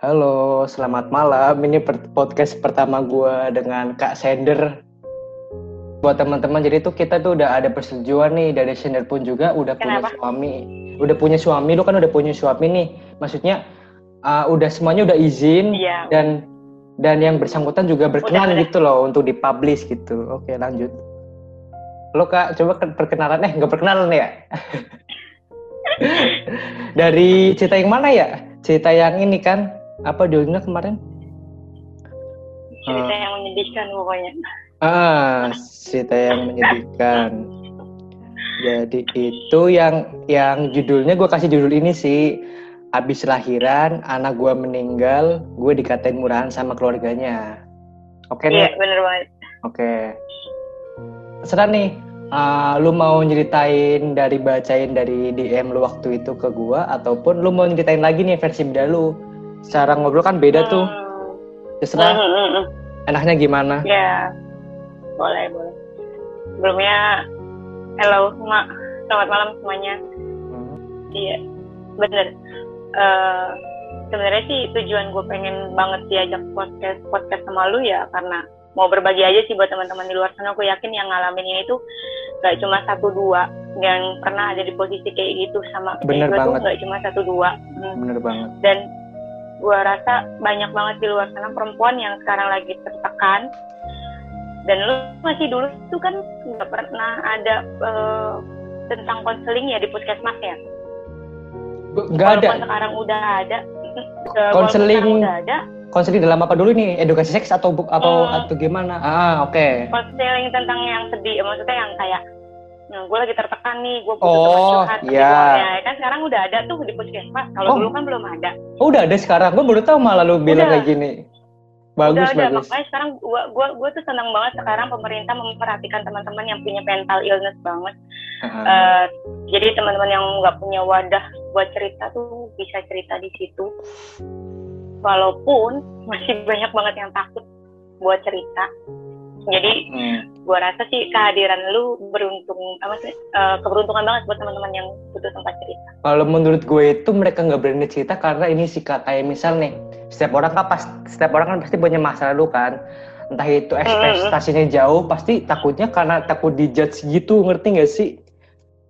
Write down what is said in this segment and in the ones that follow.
Halo, selamat malam. Ini podcast pertama gue dengan Kak Sender. Buat teman-teman, jadi tuh kita tuh udah ada persetujuan nih dari Sender pun juga udah Kenapa? punya suami. Udah punya suami, lu kan udah punya suami nih. Maksudnya uh, udah semuanya udah izin Iya. dan dan yang bersangkutan juga berkenan Udah, udah. gitu loh untuk dipublish gitu. Oke, lanjut. Lo Kak, coba ke- perkenalan eh nggak perkenalan ya? dari cerita yang mana ya? Cerita yang ini kan apa judulnya kemarin? Cerita yang menyedihkan pokoknya. Ah, cerita yang menyedihkan. Jadi itu yang yang judulnya gue kasih judul ini sih. Abis lahiran, anak gue meninggal, gue dikatain murahan sama keluarganya. Oke nih, Iya, bener banget. oke. Terserah nih, ah, lu mau nyeritain dari bacain dari DM lu waktu itu ke gue, ataupun lu mau nyeritain lagi nih versi beda lu. Secara ngobrol kan beda tuh. Hmm. Terserah, Hmm, hmm, hmm. enaknya gimana? Ya, boleh, boleh. Sebelumnya, hello, Mak. Selamat malam semuanya. Hmm. Iya, bener. Eh, Sebenarnya sih tujuan gue pengen banget diajak podcast podcast sama lu ya karena mau berbagi aja sih buat teman-teman di luar sana. Gue yakin yang ngalamin ini tuh gak cuma satu dua yang pernah ada di posisi kayak gitu sama Bener kayak gue tuh banget. gak cuma satu dua. Hmm. Bener banget. dan gue rasa banyak banget di luar sana perempuan yang sekarang lagi tertekan dan lu masih dulu tuh kan nggak pernah ada eh, tentang konseling ya di puskesmas ya Nggak ada. Sekarang udah ada Konseling. sekarang udah ada konseling dalam apa dulu nih edukasi seks atau atau Hmm. atau gimana ah oke konseling tentang yang sedih maksudnya yang kayak nah, gue lagi tertekan nih gue butuh Oh, teman curhat iya. ya kan sekarang udah ada tuh di puskesmas. Kalau Oh. dulu kan belum ada. Oh, udah ada sekarang? Gue baru tahu malah lu bilang Udah. kayak gini. Bagus udah bagus. Makanya sekarang gua gua gua tuh senang banget sekarang pemerintah memperhatikan teman-teman yang punya mental illness banget. Ah, Eh, jadi teman-teman yang nggak punya wadah buat cerita tuh bisa cerita di situ. Walaupun masih banyak banget yang takut buat cerita jadi hmm. gua rasa sih kehadiran lu beruntung apa sih eh, keberuntungan banget buat teman-teman yang butuh tempat cerita. Kalau menurut gue itu mereka nggak berani cerita karena ini sih kayak misal nih setiap orang kan pas setiap orang kan pasti punya masalah lu kan. Entah itu ekspektasinya jauh pasti takutnya karena takut dijudge gitu ngerti gak sih?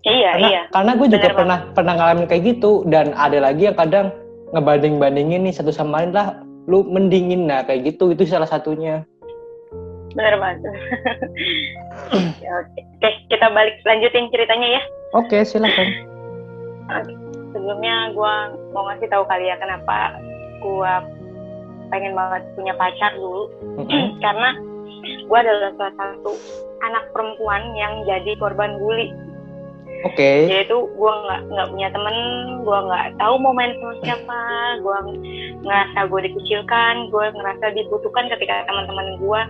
Iya karena, iya. karena gue juga Bener pernah pernah ngalamin kayak gitu dan ada lagi yang kadang ngebanding bandingin nih satu sama lain lah lu mendingin nah kayak gitu itu salah satunya bener banget ya, oke. Oke, kita balik lanjutin ceritanya ya. Oke silakan. Sebelumnya gue mau ngasih tahu kali ya kenapa gue pengen banget punya pacar dulu. Karena gue adalah salah satu anak perempuan yang jadi korban bully. Oke. Yaitu gue nggak nggak punya temen gue nggak tahu mau main sama siapa gue ngerasa gue dikucilkan gue ngerasa dibutuhkan ketika teman-teman gue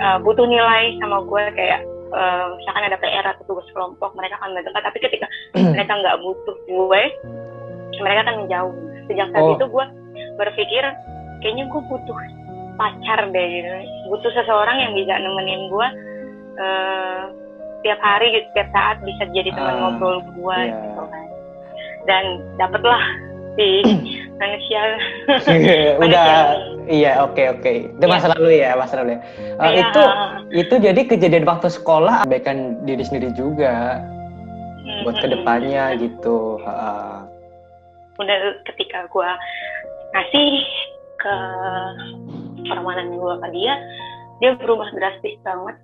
uh, butuh nilai sama gue kayak uh, misalkan ada PR atau tugas kelompok mereka akan mendekat tapi ketika mereka nggak butuh gue mereka akan menjauh sejak saat Oh. itu gue berpikir kayaknya gue butuh pacar deh gitu. Butuh seseorang yang bisa nemenin gue eh, tiap hari gitu, tiap saat bisa jadi teman Ah, ngobrol gue iya. gitu kan. Dan dapatlah si manusia. Udah iya oke oke itu Iya. masa lalu ya masa lalu ya Eh, Iya. itu itu jadi kejadian waktu sekolah abaikan diri sendiri juga Hmm, buat hmm, ke depannya gitu Ha. udah ketika gue ngasih ke permanen gue ke dia dia berubah drastis banget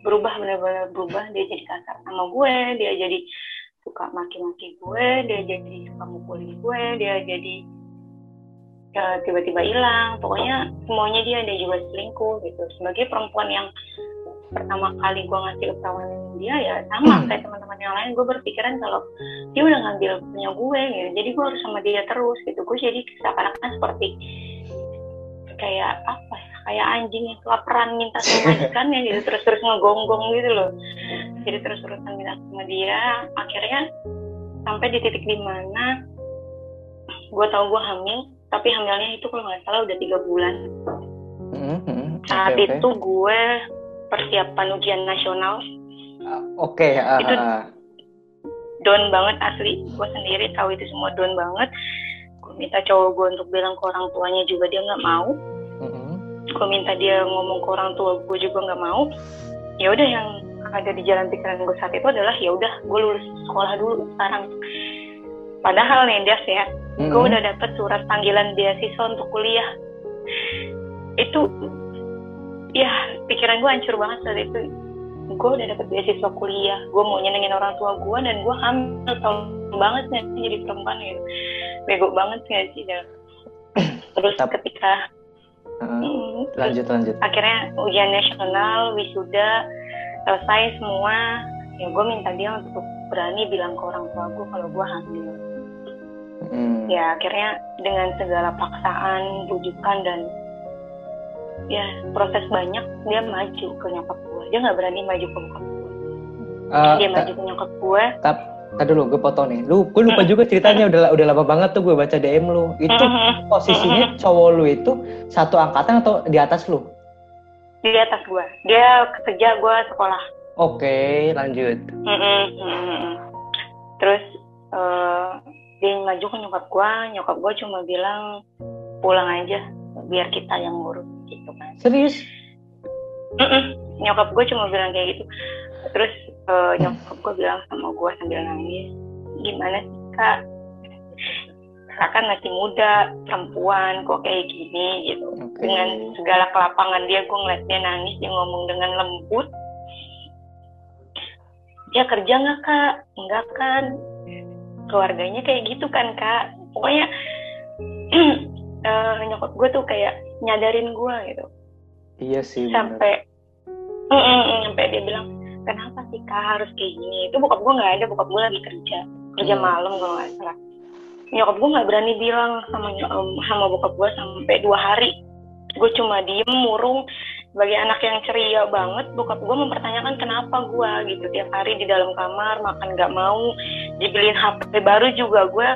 berubah benar-benar berubah dia jadi kasar sama gue dia jadi suka maki-maki gue dia jadi suka mukulin gue dia jadi tiba-tiba hilang. Pokoknya semuanya dia dia juga selingkuh gitu. Sebagai perempuan yang pertama kali gue ngasih ketahuan dia ya sama kayak teman-teman yang lain. Gue berpikiran kalau dia udah ngambil punya gue gitu. Jadi gue harus sama dia terus gitu. Gue jadi seakan-akan seperti kayak apa ya? Kayak anjing yang kelaparan minta sama majikannya gitu. Terus-terus ngegonggong gitu loh. Jadi terus-terusan minta sama dia. Akhirnya sampai di titik di mana gue tahu gue hamil tapi hamilnya itu kalau nggak salah udah tiga bulan Hmm, hmm. saat oke. itu gue persiapan ujian nasional Ah, oke ah, Itu- ah. down banget asli gue sendiri tahu itu semua down banget gue minta cowok gue untuk bilang ke orang tuanya juga dia nggak mau Mm-mm. gue minta dia ngomong ke orang tua gue juga nggak mau ya udah yang ada di jalan pikiran gue saat itu adalah ya udah gue lulus sekolah dulu sekarang padahal nih dia ya gue Mm-mm. udah dapet surat panggilan beasiswa untuk kuliah. Itu ya pikiran gue hancur banget saat itu. Gue udah dapet beasiswa kuliah. Gue mau nyenengin orang tua gue dan gue hamil. Tau banget sih jadi perempuan gitu bego banget nggak sih Dan terus Tap- ketika mm, lanjut lanjut. Akhirnya ujian nasional wisuda selesai semua. Ya gue minta dia untuk berani bilang ke orang tua gue kalau gue hamil Mm. ya akhirnya dengan segala paksaan bujukan dan ya proses banyak dia maju ke nyokap gue dia nggak berani maju ke bokap gue Eh, dia maju ke nyokap gue tap tadi dulu gue potong nih. Lu gue lupa juga ceritanya udah udah lama banget tuh gue baca DM lu. Itu posisinya cowok lu itu satu angkatan atau di atas lu? Di atas gue dia kerja gue sekolah. Oke lanjut. Mm-mm, mm-mm. terus eh, dia maju ke nyokap gue nyokap gue cuma bilang pulang aja biar kita yang ngurus gitu kan. Serius? Mm-mm. nyokap gue cuma bilang kayak gitu. Terus eh, nyokap gue bilang sama gue sambil nangis gimana sih kak? Kak kan masih muda perempuan kok kayak gini? Gitu. Oke. dengan segala kelapangan dia gue ngeliat dia nangis dia ngomong dengan lembut. Dia kerja nggak kak? Enggak kan keluarganya kayak gitu kan kak. Pokoknya eh, nyokap gue tuh kayak nyadarin gue gitu. Iya sih sampai Mm, mm, mm, sampai dia bilang kenapa sih kak harus kayak gini? Itu bokap gue nggak ada bokap gue lagi kerja kerja Hmm. malam kalau nggak salah. Nyokap gue nggak berani bilang sama sama bokap gue sampai dua hari. Gue cuma diem murung sebagai anak yang ceria banget bokap gue mempertanyakan kenapa gue gitu. Tiap hari di dalam kamar makan nggak mau dibeliin HP baru juga gue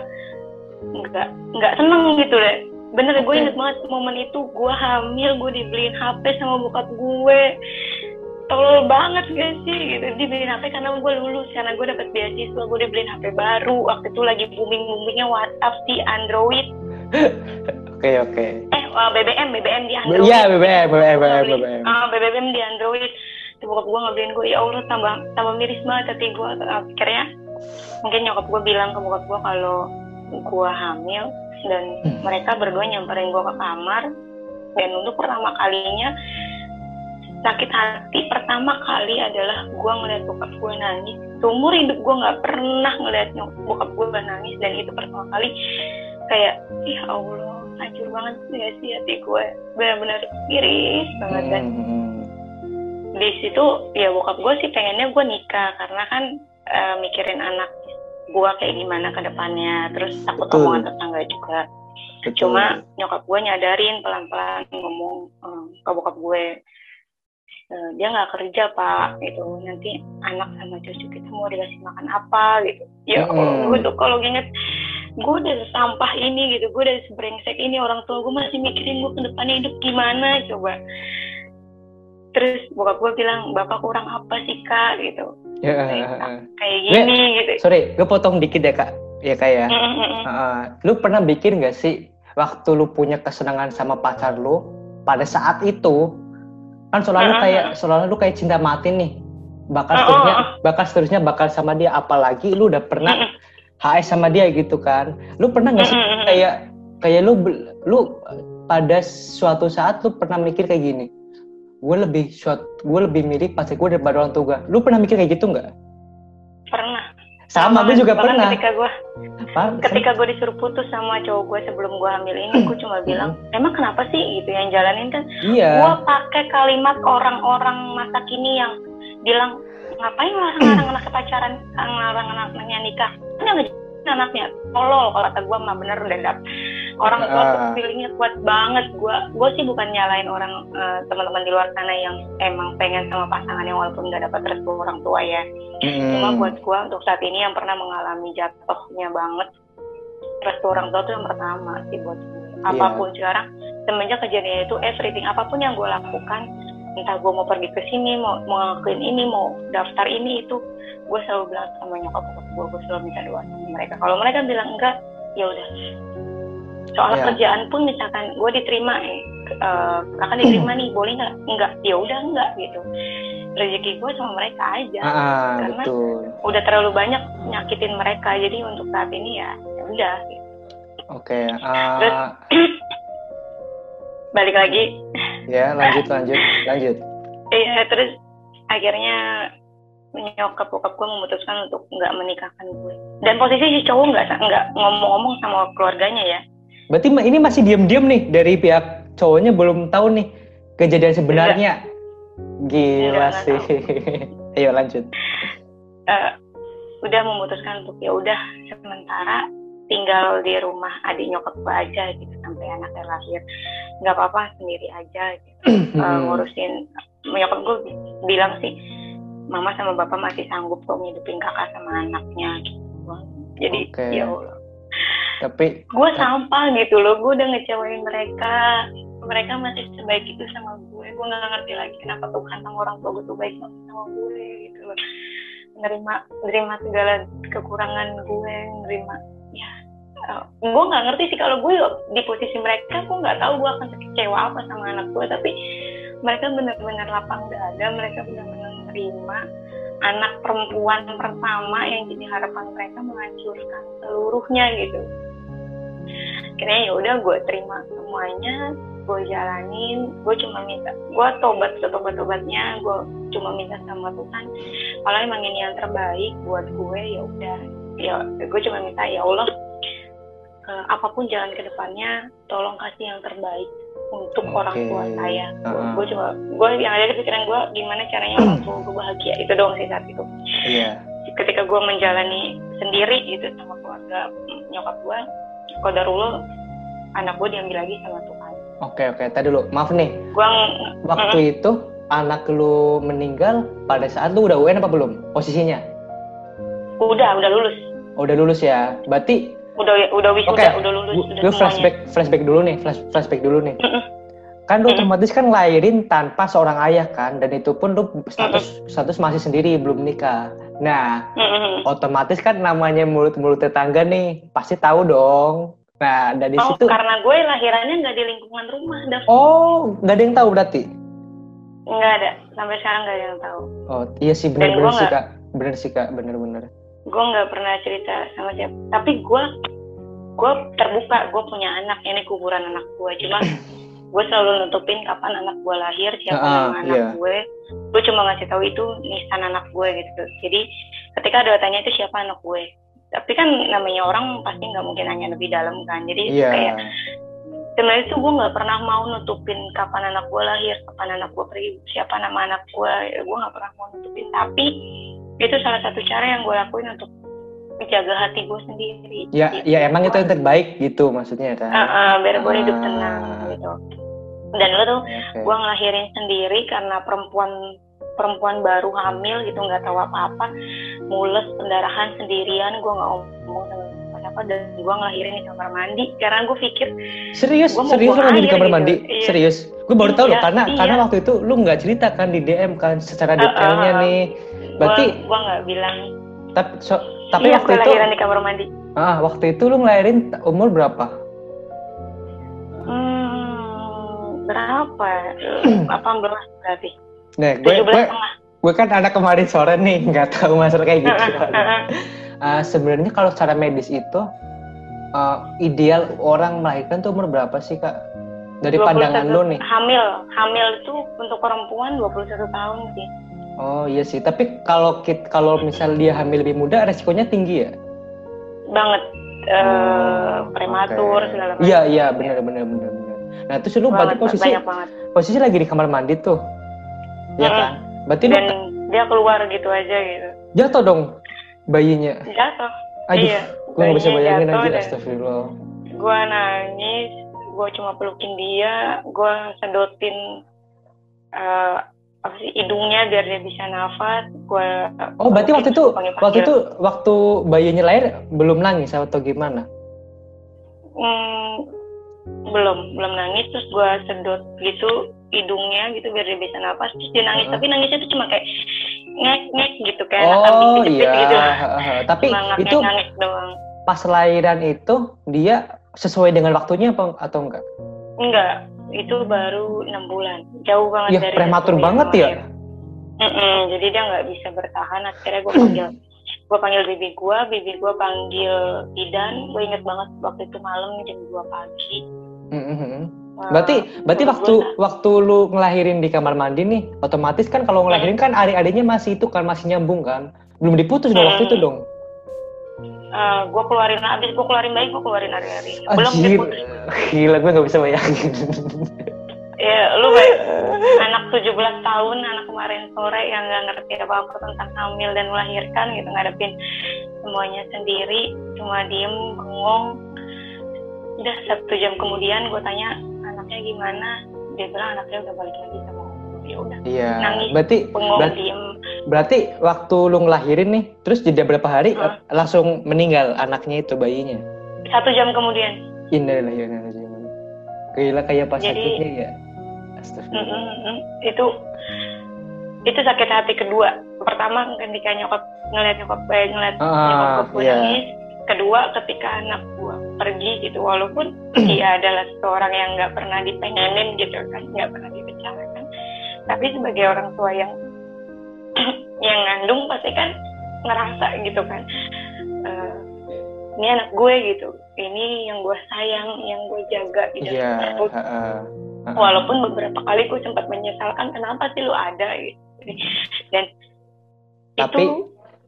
nggak nggak seneng gitu deh. Bener gue inget banget momen itu gue hamil gue dibeliin HP sama bokap gue. Tolol banget gak sih gitu dibeliin HP karena gue lulus karena gue dapet beasiswa gue dibeliin HP baru. Waktu itu lagi booming boomingnya WhatsApp sih Android oke oke. Eh uh, BBM BBM di Android. Iya BBM BBM BBM BBM ah, BBM di Android. Tuh, bokap gue ngebeliin gue ya Allah tambah tambah miris banget hati gue akhirnya mungkin nyokap gue bilang ke bokap gue kalau gue hamil dan Hmm. mereka berdua nyamperin gue ke kamar. Dan untuk pertama kalinya sakit hati pertama kali adalah gue ngeliat bokap gue nangis. Seumur hidup gue nggak pernah ngeliat bokap gue nangis. Dan itu pertama kali kayak ya Allah hancur banget ya sih hati gue benar-benar miris banget dan Hmm. di situ ya bokap gue sih pengennya gue nikah karena kan eh, mikirin anak gue kayak gimana ke depannya terus takut Betul. omongan tetangga juga Betul. cuma nyokap gue nyadarin pelan-pelan ngomong eh, ke bokap gue eh, dia nggak kerja pak gitu nanti anak sama cucu kita mau dikasih makan apa gitu ya. Allah gue tuh kalau inget gue udah sampah ini gitu gue udah sebrengsek ini orang tua gue masih mikirin gue ke depannya hidup gimana coba terus bokap gue bilang bapak kurang apa sih kak gitu Ya, kayak gini gitu sorry gue potong dikit ya kak ya kak ya Mm-mm. Heeh. lu pernah bikin gak sih waktu lu punya kesenangan sama pacar lu pada saat itu kan soalnya Heeh. kayak soalnya lu kayak cinta mati nih bakal seterusnya bakal seterusnya bakal sama dia apalagi lu udah pernah. HS sama dia gitu kan. Lu pernah nggak sih kayak kayak lu lu pada suatu saat lu pernah mikir kayak gini gue lebih suat gue lebih mirip pacar gue daripada orang tua gue lu pernah mikir kayak gitu nggak? Pernah. Sama gue juga pernah. ketika gue Apa? ketika gue disuruh putus sama cowok gue sebelum gue hamil ini gue cuma bilang emang kenapa sih gitu yang jalanin? Kan iya. gue pakai kalimat orang-orang masa kini yang bilang ngapain larang-larang anaknya pacaran larang anaknya nikah yang ngejalanin anaknya tolol kalau kata gue mah bener dap orang tua tuh Ah. feelingnya kuat banget. Gue gue sih bukan nyalain orang eh, teman-teman di luar sana yang emang pengen sama pasangannya walaupun nggak dapat restu orang tua ya. Mm-mm. cuma buat gue untuk saat ini yang pernah mengalami jatuhnya banget restu orang tua tuh yang pertama sih buat gue apa pun sekarang semenjak kejadian itu everything apa pun yang gue lakukan entah gue mau pergi ke sini mau mau ngelakuin ini mau daftar ini itu gue selalu bilang sama nyokap gue gue selalu minta doa sama mereka kalau mereka bilang enggak ya udah soal Iya. kerjaan pun misalkan gue diterima eh, eh, kakak diterima nih boleh nggak nggak ya udah nggak gitu rezeki gue sama mereka aja Ah, ah, Karena- betul. udah terlalu banyak nyakitin mereka jadi untuk saat ini ya ya udah gitu. Oke. ah, Terus- balik lagi ya lanjut lanjut lanjut. iya terus akhirnya nyokap bokap gue memutuskan untuk nggak menikahkan gue dan posisi si cowok nggak nggak ngomong-ngomong sama keluarganya ya Berarti ini masih diam-diam nih dari pihak cowoknya belum tahu nih kejadian sebenarnya. Gila Enggak, sih. Ayo lanjut. Eh, udah memutuskan untuk ya udah sementara tinggal di rumah adik nyokap gue aja gitu sampai anaknya lahir nggak apa-apa sendiri aja gitu. Hmm. ngurusin nyokap gue bilang sih mama sama bapak masih sanggup kok ngidupin kakak sama anaknya gitu jadi Oke. ya Allah Tapi gue sampah gitu loh gue udah ngecewain mereka mereka masih sebaik itu sama gue gue nggak ngerti lagi kenapa Tuhan sama orang tua gue tuh baik banget sama gue gitu loh nerima nerima segala kekurangan gue nerima ya uh, gue nggak ngerti sih. Kalau gue di posisi mereka gue nggak tahu gue akan kecewa apa sama anak gue tapi mereka benar-benar lapang dada mereka benar-benar menerima anak perempuan pertama yang jadi harapan mereka menghancurkan seluruhnya gitu. Akhirnya ya udah gue terima semuanya gue jalanin. Gue cuma minta gue tobat setobat tobatnya gue cuma minta sama Tuhan. Kalau emang ini yang terbaik buat gue ya udah ya gue cuma minta ya Allah eh, apa pun jalan ke depannya tolong kasih yang terbaik untuk Oke. orang tua saya Uh-uh. gue cuma gue yang ada di pikiran gue gimana caranya orang tua gue bahagia itu doang sih saat itu iya. ketika gue menjalani sendiri gitu sama keluarga nyokap gue kodarullah anak gue diambil lagi sama Tuhan Oke oke. Tadi dulu. Maaf nih. gue Waktu itu anak lu meninggal pada saat lu udah UN apa belum? Posisinya? Udah udah lulus Oh, udah lulus ya. Berarti udah udah wisuda Oke, udah lulus udah gue semuanya flashback flashback dulu nih, flash, flashback dulu nih. Kan lu otomatis kan lahirin tanpa seorang ayah kan, dan itu pun lu status status masih sendiri belum nikah. Nah, otomatis kan namanya mulut-mulut tetangga nih, pasti tahu dong. Nah, dari oh situ, karena gue lahirannya nggak di lingkungan rumah Dav. oh, nggak ada yang tahu berarti. nggak ada sampai sekarang nggak ada yang tahu Oh, iya sih gua sih kak, bener sih kak, bener-bener. Gue nggak pernah cerita sama siapa. Tapi gue gue terbuka gue punya anak. Ini kuburan anak gue cuma gue selalu nutupin kapan anak gue lahir siapa Ah, nama anak iya. gue gue cuma ngasih tahu itu nisan anak gue gitu. Jadi ketika ada tanya itu siapa anak gue tapi kan namanya orang pasti nggak mungkin nanya lebih dalam kan. Jadi Iya. kayak sebenarnya itu gue nggak pernah mau nutupin kapan anak gue lahir kapan anak gue pergi siapa nama anak gue gue nggak pernah mau nutupin. Tapi itu salah satu cara yang gue lakuin untuk menjaga hati gue sendiri Ya, Gitu. ya emang itu yang terbaik gitu maksudnya kan. Ah, ah, biar gue hidup Ah. tenang gitu dan lo tuh Oke. gue ngelahirin sendiri karena perempuan perempuan baru hamil gitu nggak tahu apa-apa mules pendarahan sendirian gue nggak ngomong sama siapa dan gue ngelahirin di kamar mandi karena gue pikir Serius, Gua mau serius lu di kamar gitu. mandi? Iya. Serius? Gue baru tahu loh Iya, karena iya. karena waktu itu lu nggak cerita kan di DM kan secara detailnya ah, ah. nih. Berarti gue nggak bilang tapi so- tapi iya waktu itu lahiran di kamar mandi ah waktu itu lu ngelahirin umur berapa? hmm, berapa 18 berarti Nah, gue 17 gue gue kan anak kemarin sore nih nggak tahu masalah kayak gitu. Ah, sebenarnya kalau secara medis itu ah, ideal orang melahirkan tuh umur berapa sih kak? Dari 21 pandangan lu nih. hamil hamil itu untuk perempuan 21 tahun sih Oh iya sih. Tapi kalau kit kalau misal dia hamil lebih muda, resikonya tinggi ya? banget eh Oh, prematur oke. segala macam Iya iya benar benar benar benar. Nah terus lu berarti banget, posisi banyak banget posisi lagi di kamar mandi tuh, ya kan? Berarti lu dan dia keluar gitu aja gitu jatuh dong bayinya. jatuh Aduh, iya gue nggak bisa bayangin aja. Astagfirullah. gue nangis gue cuma pelukin dia gue sedotin eh, apa sih hidungnya biar dia bisa nafas gue Oh berarti waktu itu waktu itu waktu bayinya lahir belum nangis atau gimana? hmm, belum belum nangis terus gue sedot gitu hidungnya gitu biar dia bisa nafas terus dia nangis Heeh. tapi nangisnya tuh cuma kayak ngek ngek gitu kayak anak kambing Oh iya. gitu. Tapi cuma itu ngek doang pas lahiran itu dia sesuai dengan waktunya apa atau enggak? Enggak, itu baru enam bulan, jauh banget Ya dari prematur banget ya. Mm-mm, jadi dia nggak bisa bertahan. Akhirnya gue panggil, gue panggil bibi gue, bibi gue panggil Idan. Gue inget banget waktu itu malam jam 2 pagi. Mhm. Wah, Berarti berarti gua- waktu waktu lu ngelahirin di kamar mandi nih, otomatis kan kalau ngelahirin kan adik-adiknya masih itu kan masih nyambung kan, belum diputus dong waktu itu dong. Eh, gue keluarin abis gue keluarin bayi gue keluarin hari-hari. Belum Anjir, diputus. gila gue nggak bisa bayangin. Ya, lu kayak anak 17 tahun, anak kemarin sore yang nggak ngerti apa-apa tentang hamil dan melahirkan gitu, ngadepin semuanya sendiri, cuma diem, bengong. Udah satu jam kemudian gue tanya anaknya gimana, dia bilang anaknya udah balik lagi sama. Ya udah, Iya. Nangis. Berarti bengong, Berarti- diem. berarti waktu lu ngelahirin nih, terus jeda berapa hari Hah? langsung meninggal anaknya itu bayinya. Satu jam kemudian. Innalillahi wa inna ilaihi raji'un. Gila kayak pas Jadi- sakitnya ya. Mm, Astagfirullah. mm, mm. Itu itu sakit hati kedua. Pertama ketika nyokap ngeliat nyokap gue ngeliat Ah, nyokap gue iya. nangis. Kedua ketika anak gue pergi gitu walaupun dia adalah seorang yang nggak pernah dipengenin gitu kan nggak pernah dibicarakan. Tapi sebagai orang tua yang yang ngandung pasti kan ngerasa gitu kan. eh, ini anak gue gitu. Ini yang gue sayang, yang gue jaga gitu. Iya. Terus heeh. Heeh. walaupun beberapa kali gue sempat menyesalkan kenapa sih lu ada gitu dan Tapi itu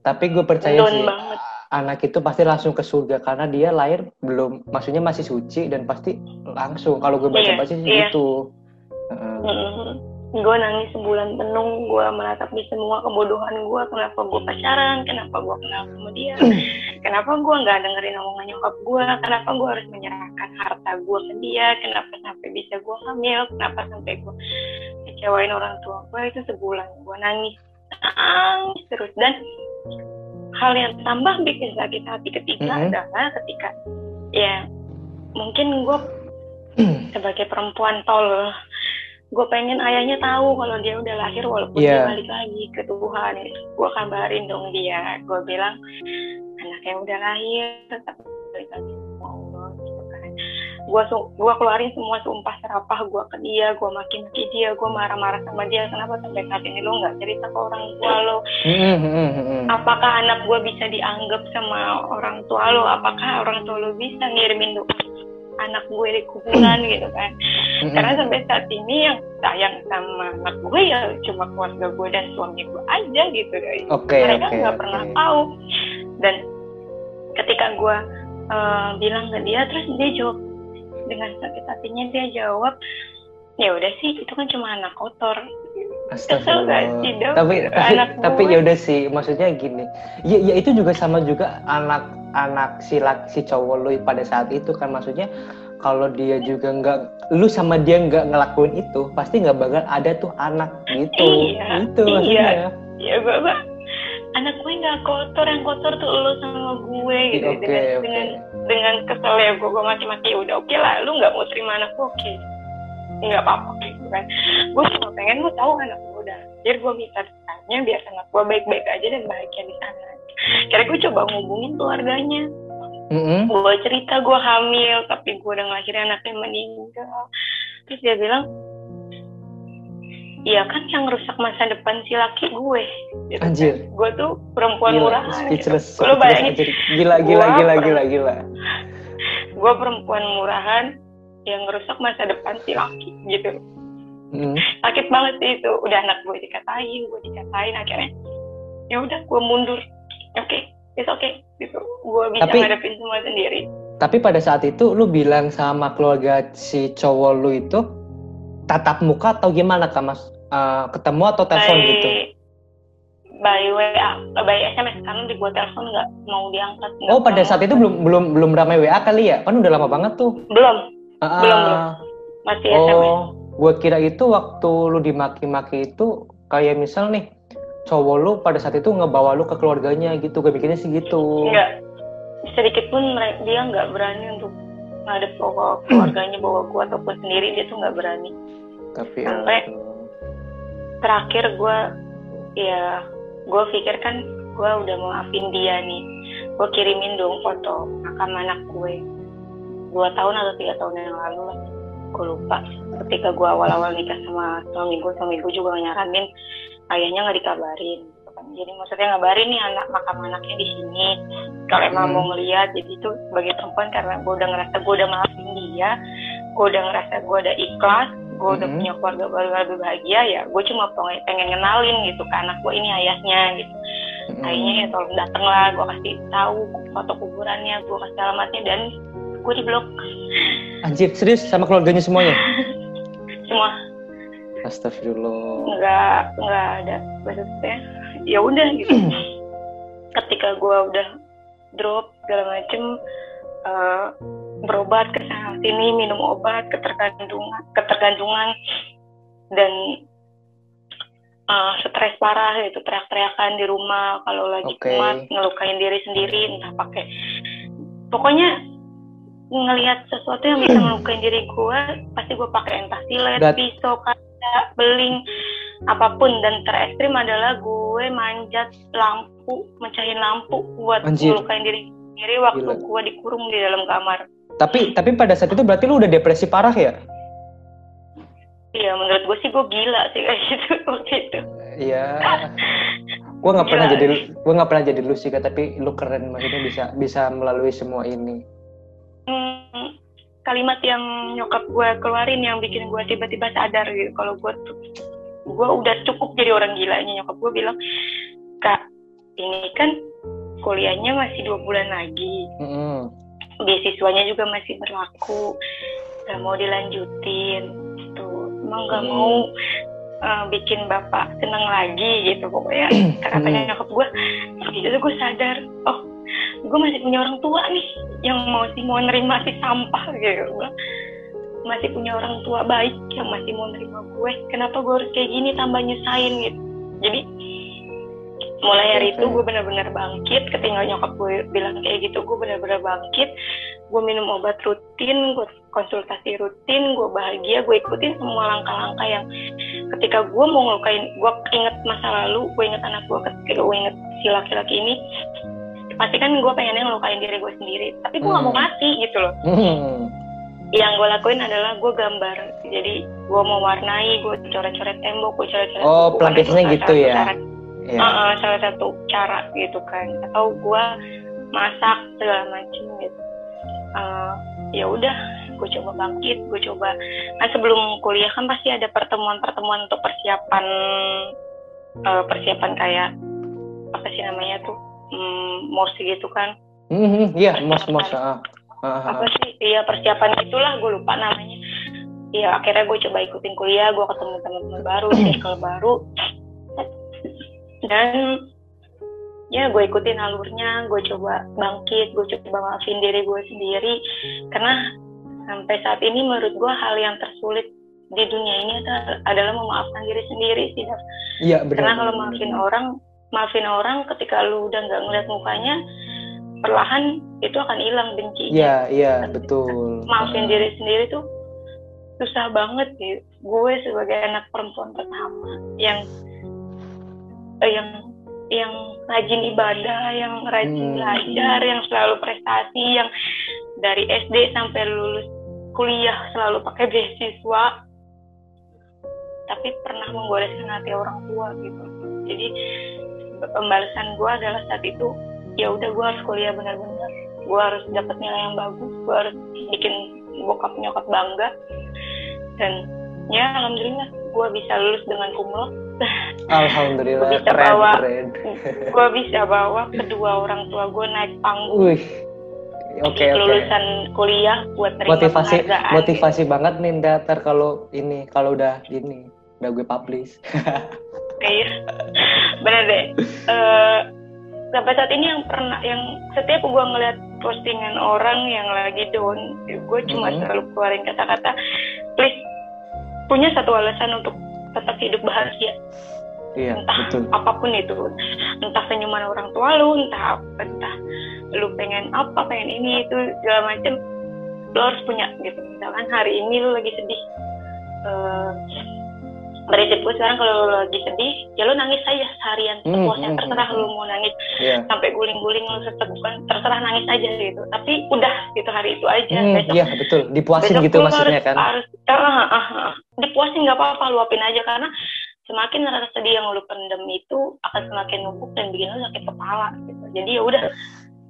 tapi gue percaya sih banget anak itu pasti langsung ke surga karena dia lahir belum maksudnya masih suci dan pasti langsung kalau gue baca-baca sih iya. gitu. Heeh. Gue nangis sebulan penuh gue meratapi semua kebodohan gue kenapa gue pacaran? Kenapa gue kenal sama dia? Kenapa gue nggak dengerin omongan nyokap gue kenapa gue harus menyerahkan harta gue ke dia? Kenapa sampai bisa gue hamil? Kenapa sampai gue kecewain orang tua gue itu sebulan gue nangis. Nangis terus. Dan hal yang tambah bikin sakit hati ketika Mhm. adalah ketika ya mungkin gue sebagai perempuan tol gue pengen ayahnya tahu kalau dia udah lahir walaupun Iya. dia balik lagi ke Tuhan. Gue kabarin dong dia. Gue bilang anaknya udah lahir tetap balik lagi sama Allah gitu kan. Gue gue keluarin semua sumpah serapah gue ke dia gue maki-maki dia gue marah-marah sama dia. Kenapa sampai saat ini lo nggak cerita ke orang tua lo Mm, mm, mm, mm. apakah anak gue bisa dianggap sama orang tua lo apakah orang tua lo bisa ngirimin doa anak gue di kuburan gitu kan Mm, mm. karena sampai saat ini yang sayang sama anak gue ya cuma keluarga gue dan suami gue aja gitu guys Oke mereka nggak oke. pernah tahu dan ketika gue eh, bilang ke dia terus dia jawab dengan sakit hatinya dia jawab ya udah sih itu kan cuma anak kotor Kesel gak sih, Astagfirullah. Tapi tapi, Anak tapi ya udah sih, maksudnya gini. Ya, ya itu juga sama juga anak anak si si cowok lu pada saat itu kan. Maksudnya kalau dia juga nggak lu sama dia nggak ngelakuin itu pasti nggak bakal ada tuh anak gitu. Iya, itu iya. maksudnya. Ya bapak anak gue nggak kotor yang kotor tuh lo sama gue gitu. Oke, dengan oke. dengan dengan kesel ya gue gue mati mati udah oke lah lu nggak mau terima anak gue oke. Nggak apa-apa gitu kan. Gue cuma pengen lu tahu anak gue biar gue bisa tanya biar anak gue baik-baik aja dan bahagia di sana kira gue coba ngubungin keluarganya Mm-mm. gue cerita gue hamil tapi gue udah ngelahirin anaknya meninggal terus dia bilang Iya kan yang rusak masa depan si laki gue. Gitu kan. Anjir. Gue tuh perempuan Gila, murahan. Gitu. speechless, Lo speechless bayangin, gila gila Gua gila gila gila gue perempuan murahan yang ngerusak masa depan si laki gitu. Mm. Sakit banget sih itu. Udah anak gue dikatain, gue dikatain akhirnya. Ya udah gue mundur. Oke, it's okay. Gitu. Gue bisa Tapi- ngadepin semua sendiri. tapi pada saat itu lu bilang sama keluarga si cowok lu itu tatap muka atau gimana kak mas Eh, ketemu atau telepon by, gitu by WA, by SMS karena di gue telepon nggak mau diangkat. Oh pada saat itu belum belum belum ramai WA kali ya? Kan udah lama banget tuh. belum Ah, Belum, belum. masih SMS. Gue kira itu waktu lu dimaki-maki itu kayak misal nih cowok lu pada saat itu ngebawa lu ke keluarganya gitu. Gue mikirnya sih gitu. Enggak sedikit pun dia nggak berani untuk ngadep bawa keluarganya bawa gua ataupun sendiri dia tuh nggak berani. Tapi Sampai- aduh. Terakhir gua ya gua pikir kan gua udah maafin dia nih. Gua kirimin dong foto makam anak gue. dua tahun atau tiga tahun yang lalu lah gue lupa ketika gue awal-awal nikah sama suami gue suami gue juga nyaranin ayahnya nggak dikabarin jadi maksudnya ngabarin nih anak makam anaknya di sini kalau emang Hmm. mau ngeliat jadi itu sebagai perempuan karena gue udah ngerasa gue udah maafin dia gue udah ngerasa gue udah ikhlas gue udah punya keluarga baru lebih bahagia ya gue cuma pengen, pengen ngenalin gitu ke anak gue ini ayahnya gitu Mm-mm. ayahnya ya tolong dateng lah gue kasih tahu foto kuburannya gue kasih alamatnya dan gue di blok Anjir, serius sama keluarganya semuanya? semua. Astagfirullah. nggak nggak ada maksudnya. Ya udah gitu. Ketika gue udah drop segala macem eh, berobat ke sana sini minum obat ketergantungan ketergantungan dan eh, stres parah gitu teriak-teriakan di rumah kalau lagi kumat ngelukain diri sendiri entah pakai. Pokoknya ngelihat sesuatu yang bisa melukain diri gue pasti gue pakai entah silet Dat- pisau kaca beling apa pun dan terekstrim adalah gue manjat lampu mecahin lampu buat Anjir. melukain diri sendiri waktu Gila. gue dikurung di dalam kamar Tapi tapi pada saat itu berarti lu udah depresi parah ya? iya menurut gue sih gue gila sih kayak gitu waktu itu Iya. Gua nggak pernah jadi gua nggak pernah jadi lu sih tapi lu keren maksudnya bisa bisa melalui semua ini. Hmm, kalimat yang nyokap gue keluarin yang bikin gue tiba-tiba sadar gitu. Kalau gue tuh gue udah cukup jadi orang gilanya. Nyokap gue bilang kak ini kan kuliahnya masih dua bulan lagi. Mm-mm. beasiswanya juga masih berlaku. Gak mau dilanjutin. Gitu. Emang gak Hmm. mau uh, bikin bapak seneng lagi gitu. Pokoknya katanya nyokap gue gitu gue sadar gue masih punya orang tua nih yang masih mau nerima si sampah gitu. Gua masih punya orang tua baik yang masih mau nerima gue. Kenapa gue harus kayak gini tambah nyusahin gitu? Jadi mulai hari itu gue benar-benar bangkit. Ketika nyokap gue bilang kayak gitu gue benar-benar bangkit. Gue minum obat rutin gue konsultasi rutin gue bahagia gue ikutin semua langkah-langkah yang ketika gue mau ngelukain gue inget masa lalu gue inget anak gue ketika gue inget si laki-laki ini pasti kan gue pengennya ngelukain diri gue sendiri tapi gue gak mau Hmm. mati gitu loh Hmm. yang gue lakuin adalah gue gambar jadi gue mau warnai gue coret-coret tembok gue coret-coret Oh, pelampiasannya gitu satu ya? cara Iya. Uh-uh, salah satu cara gitu kan atau gua masak segala macam gitu Uh, ya udah gue coba bangkit gue coba kan sebelum kuliah kan pasti ada pertemuan-pertemuan untuk persiapan uh, persiapan kayak apa sih namanya tuh hmm, mos gitu kan Mhm, Iya, mos mos. ah. Ah, ah, apa sih iya persiapan itulah gue lupa namanya ya akhirnya gue coba ikutin kuliah gue ketemu teman-teman baru circle baru dan ya gue ikutin alurnya gue coba bangkit gue coba maafin diri gue sendiri karena sampai saat ini menurut gue hal yang tersulit di dunia ini adalah- memaafkan diri sendiri sih. Iya, benar. karena kalau maafin orang maafin orang ketika lu udah nggak ngeliat mukanya perlahan itu akan hilang bencinya Iya, iya, betul. maafin diri sendiri tuh susah banget sih gue sebagai anak perempuan pertama yang eh, yang yang rajin ibadah yang rajin Hmm. belajar yang selalu prestasi yang dari SD sampai lulus kuliah selalu pakai beasiswa tapi pernah menggoreskan hati orang tua gitu jadi pembalasan gue adalah saat itu ya udah gue harus kuliah benar-benar. Gue harus dapat nilai yang bagus gue harus bikin bokap nyokap bangga. Dan ya alhamdulillah gue bisa lulus dengan kumlot Alhamdulillah, Bisa keren, bawa- gue bisa bawa kedua orang tua gue naik panggung. Wih, oke oke. lulusan kuliah buat terima Motivasi, penghargaan. motivasi banget nih ntar kalau ini, kalau udah ini, udah gue publish. Iya, bener deh. Eh, sampai saat ini yang pernah, yang setiap gue ngeliat postingan orang yang lagi down, gue cuma Mhm. selalu keluarin kata-kata, please punya satu alasan untuk tetap hidup bahagia, Iya, entah betul. apa pun itu, entah senyuman orang tua lu, entah apa, entah lu pengen apa, pengen ini itu segala macem, lo harus punya gitu. Misalkan hari ini lu lagi sedih, eh, prinsip gue sekarang kalau lo lagi sedih ya lo nangis aja seharian Hmm, sepuasnya hmm, terserah hmm. lo mau nangis Iya. sampai guling-guling lo setegukan terserah nangis aja gitu tapi udah gitu hari itu aja Hmm, besok iya betul. Dipuasin gitu maksudnya harus, kan. harus ah, ah, ah. dipuasin nggak apa-apa luapin aja karena semakin rasa sedih yang lu pendem itu akan semakin numpuk dan bikin lu sakit kepala gitu jadi ya udah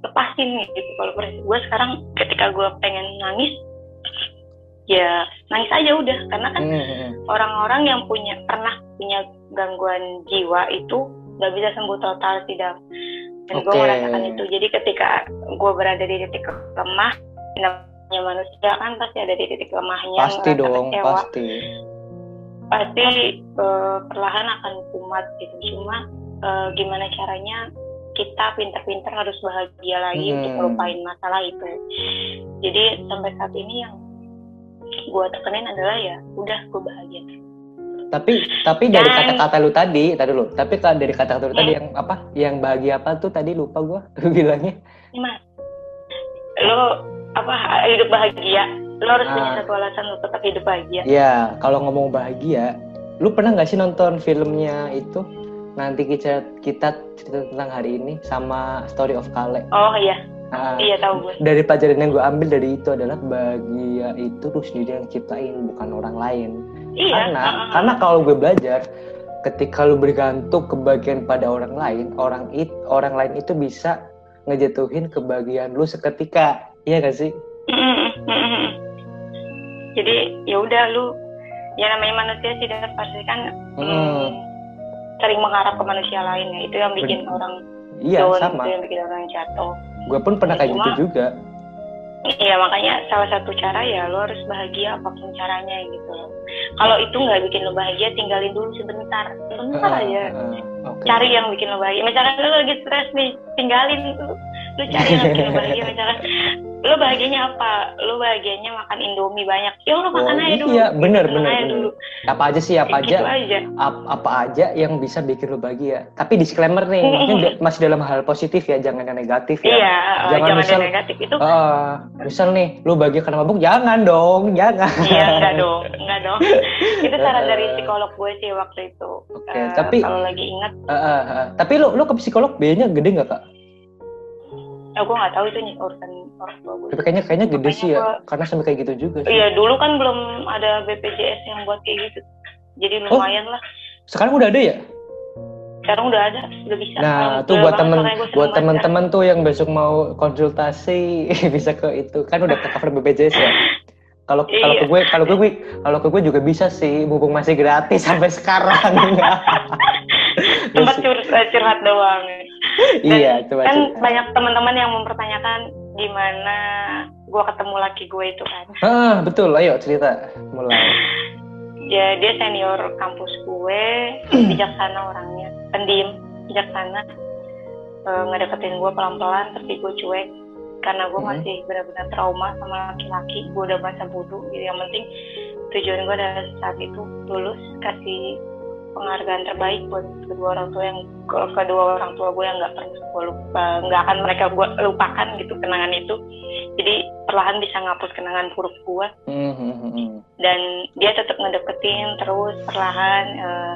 lepasin gitu kalau prinsip gue sekarang ketika gue pengen nangis ya nangis aja udah karena kan Hmm, hmm, hmm. Orang-orang yang punya pernah punya gangguan jiwa itu nggak bisa sembuh total tidak dan gue Oke. merasakan itu jadi ketika gue berada di titik lemah namanya manusia kan pasti ada di titik lemahnya Pasti dong, kecewa, pasti. pasti eh, perlahan akan kumat gitu cuma eh, gimana caranya kita pintar-pintar harus bahagia lagi Hmm. untuk melupain masalah itu jadi sampai saat ini yang gue tekenin adalah ya udah gue bahagia Tapi tapi dari kata-kata lu tadi, tadi lu. Tapi kalau dari kata-kata lu tadi Hmm. yang apa? Yang bahagia apa tuh tadi lupa gua bilangnya. Mas lo apa hidup bahagia lo harus punya satu alasan untuk tetap hidup bahagia Ya, kalau ngomong bahagia, lu pernah nggak sih nonton filmnya itu? Nanti kita kita cerita tentang hari ini sama Story of Kale. oh iya Iya tahu gue dari pelajaran yang gue ambil dari itu adalah bahagia itu lu sendiri yang ciptain bukan orang lain. iya karena ah. karena kalau gue belajar ketika lu bergantung kebahagiaan pada orang lain, orang it orang lain itu bisa ngejatuhin kebahagiaan lu seketika. Iya gak sih? Jadi ya udah lu ya namanya manusia sih dan pasti kan Hmm. mm, sering mengharap ke manusia lain ya itu yang bikin Ben- orang Iya, down sama. itu yang bikin orang jatuh Gue pun pernah kayak gitu Cuma- juga. Iya makanya salah satu cara ya lo harus bahagia apa pun caranya gitu loh. Kalau itu nggak bikin lo bahagia tinggalin dulu sebentar, sebentar Ah, aja. ah, oke. Cari yang bikin lo bahagia. Misalkan lo lagi stres nih, tinggalin itu. Lo cari bikin lo bahagia. Misalkan lo bahagianya apa? Lo bahagianya makan indomie banyak. Ya lo makan Oh, aja dulu. iya, bener, Makan bener, aja bener. dulu. Apa aja sih apa Kayak gitu aja aja. ap- apa aja yang bisa bikin lu bahagia. Tapi disclaimer nih, ini masih dalam hal positif ya, jangan yang negatif ya. Iya, eh, Jangan jangan misal- negatif itu. Ah, misal nih, lu bahagia karena mabuk, jangan dong, jangan. Iya, enggak dong, enggak dong. itu saran dari psikolog gue sih waktu itu. Oke, Eh, tapi- kalau lagi ingat Ah, ah, ah. Tapi lu lu ke psikolog biayanya gede nggak kak? Ya gue nggak tahu itu nih urusan orang tua gue. Tapi kayaknya kayaknya gede Makanya sih ya, gua- karena sampai kayak gitu juga sih. Iya dulu kan belum ada BPJS yang buat kayak gitu. Jadi Oh. lumayan lah. Sekarang udah ada ya? Sekarang udah ada, udah bisa. Nah, Alhamdulillah tuh buat temen buat banget temen-temen tuh yang besok mau konsultasi bisa ke itu kan udah ke cover BPJS ya. Kalau kalau Iya. ke gue kalau ke gue kalau ke gue juga bisa sih mumpung masih gratis sampai sekarang. Tempat curhat, curhat doang. Dan iya, coba kan banyak teman-teman yang mempertanyakan gimana gue ketemu laki gue itu kan. Ah, betul. Ayo cerita mulai. Ya, dia senior kampus gue, bijaksana orangnya, pendiam, bijaksana. Eh, ngedeketin gue pelan-pelan, tapi gue cuek. Karena gue Hmm. masih benar-benar trauma sama laki-laki. Gue udah masa bodoh. Jadi yang penting tujuan gue adalah saat itu lulus, kasih penghargaan terbaik buat kedua orang tua yang ke- kedua orang tua gue yang nggak pernah gue lupa nggak akan mereka gue lupakan gitu kenangan itu jadi perlahan bisa ngapus kenangan buruk gue Hmm, hmm, hmm, hmm. dan dia tetap ngedeketin terus perlahan eh,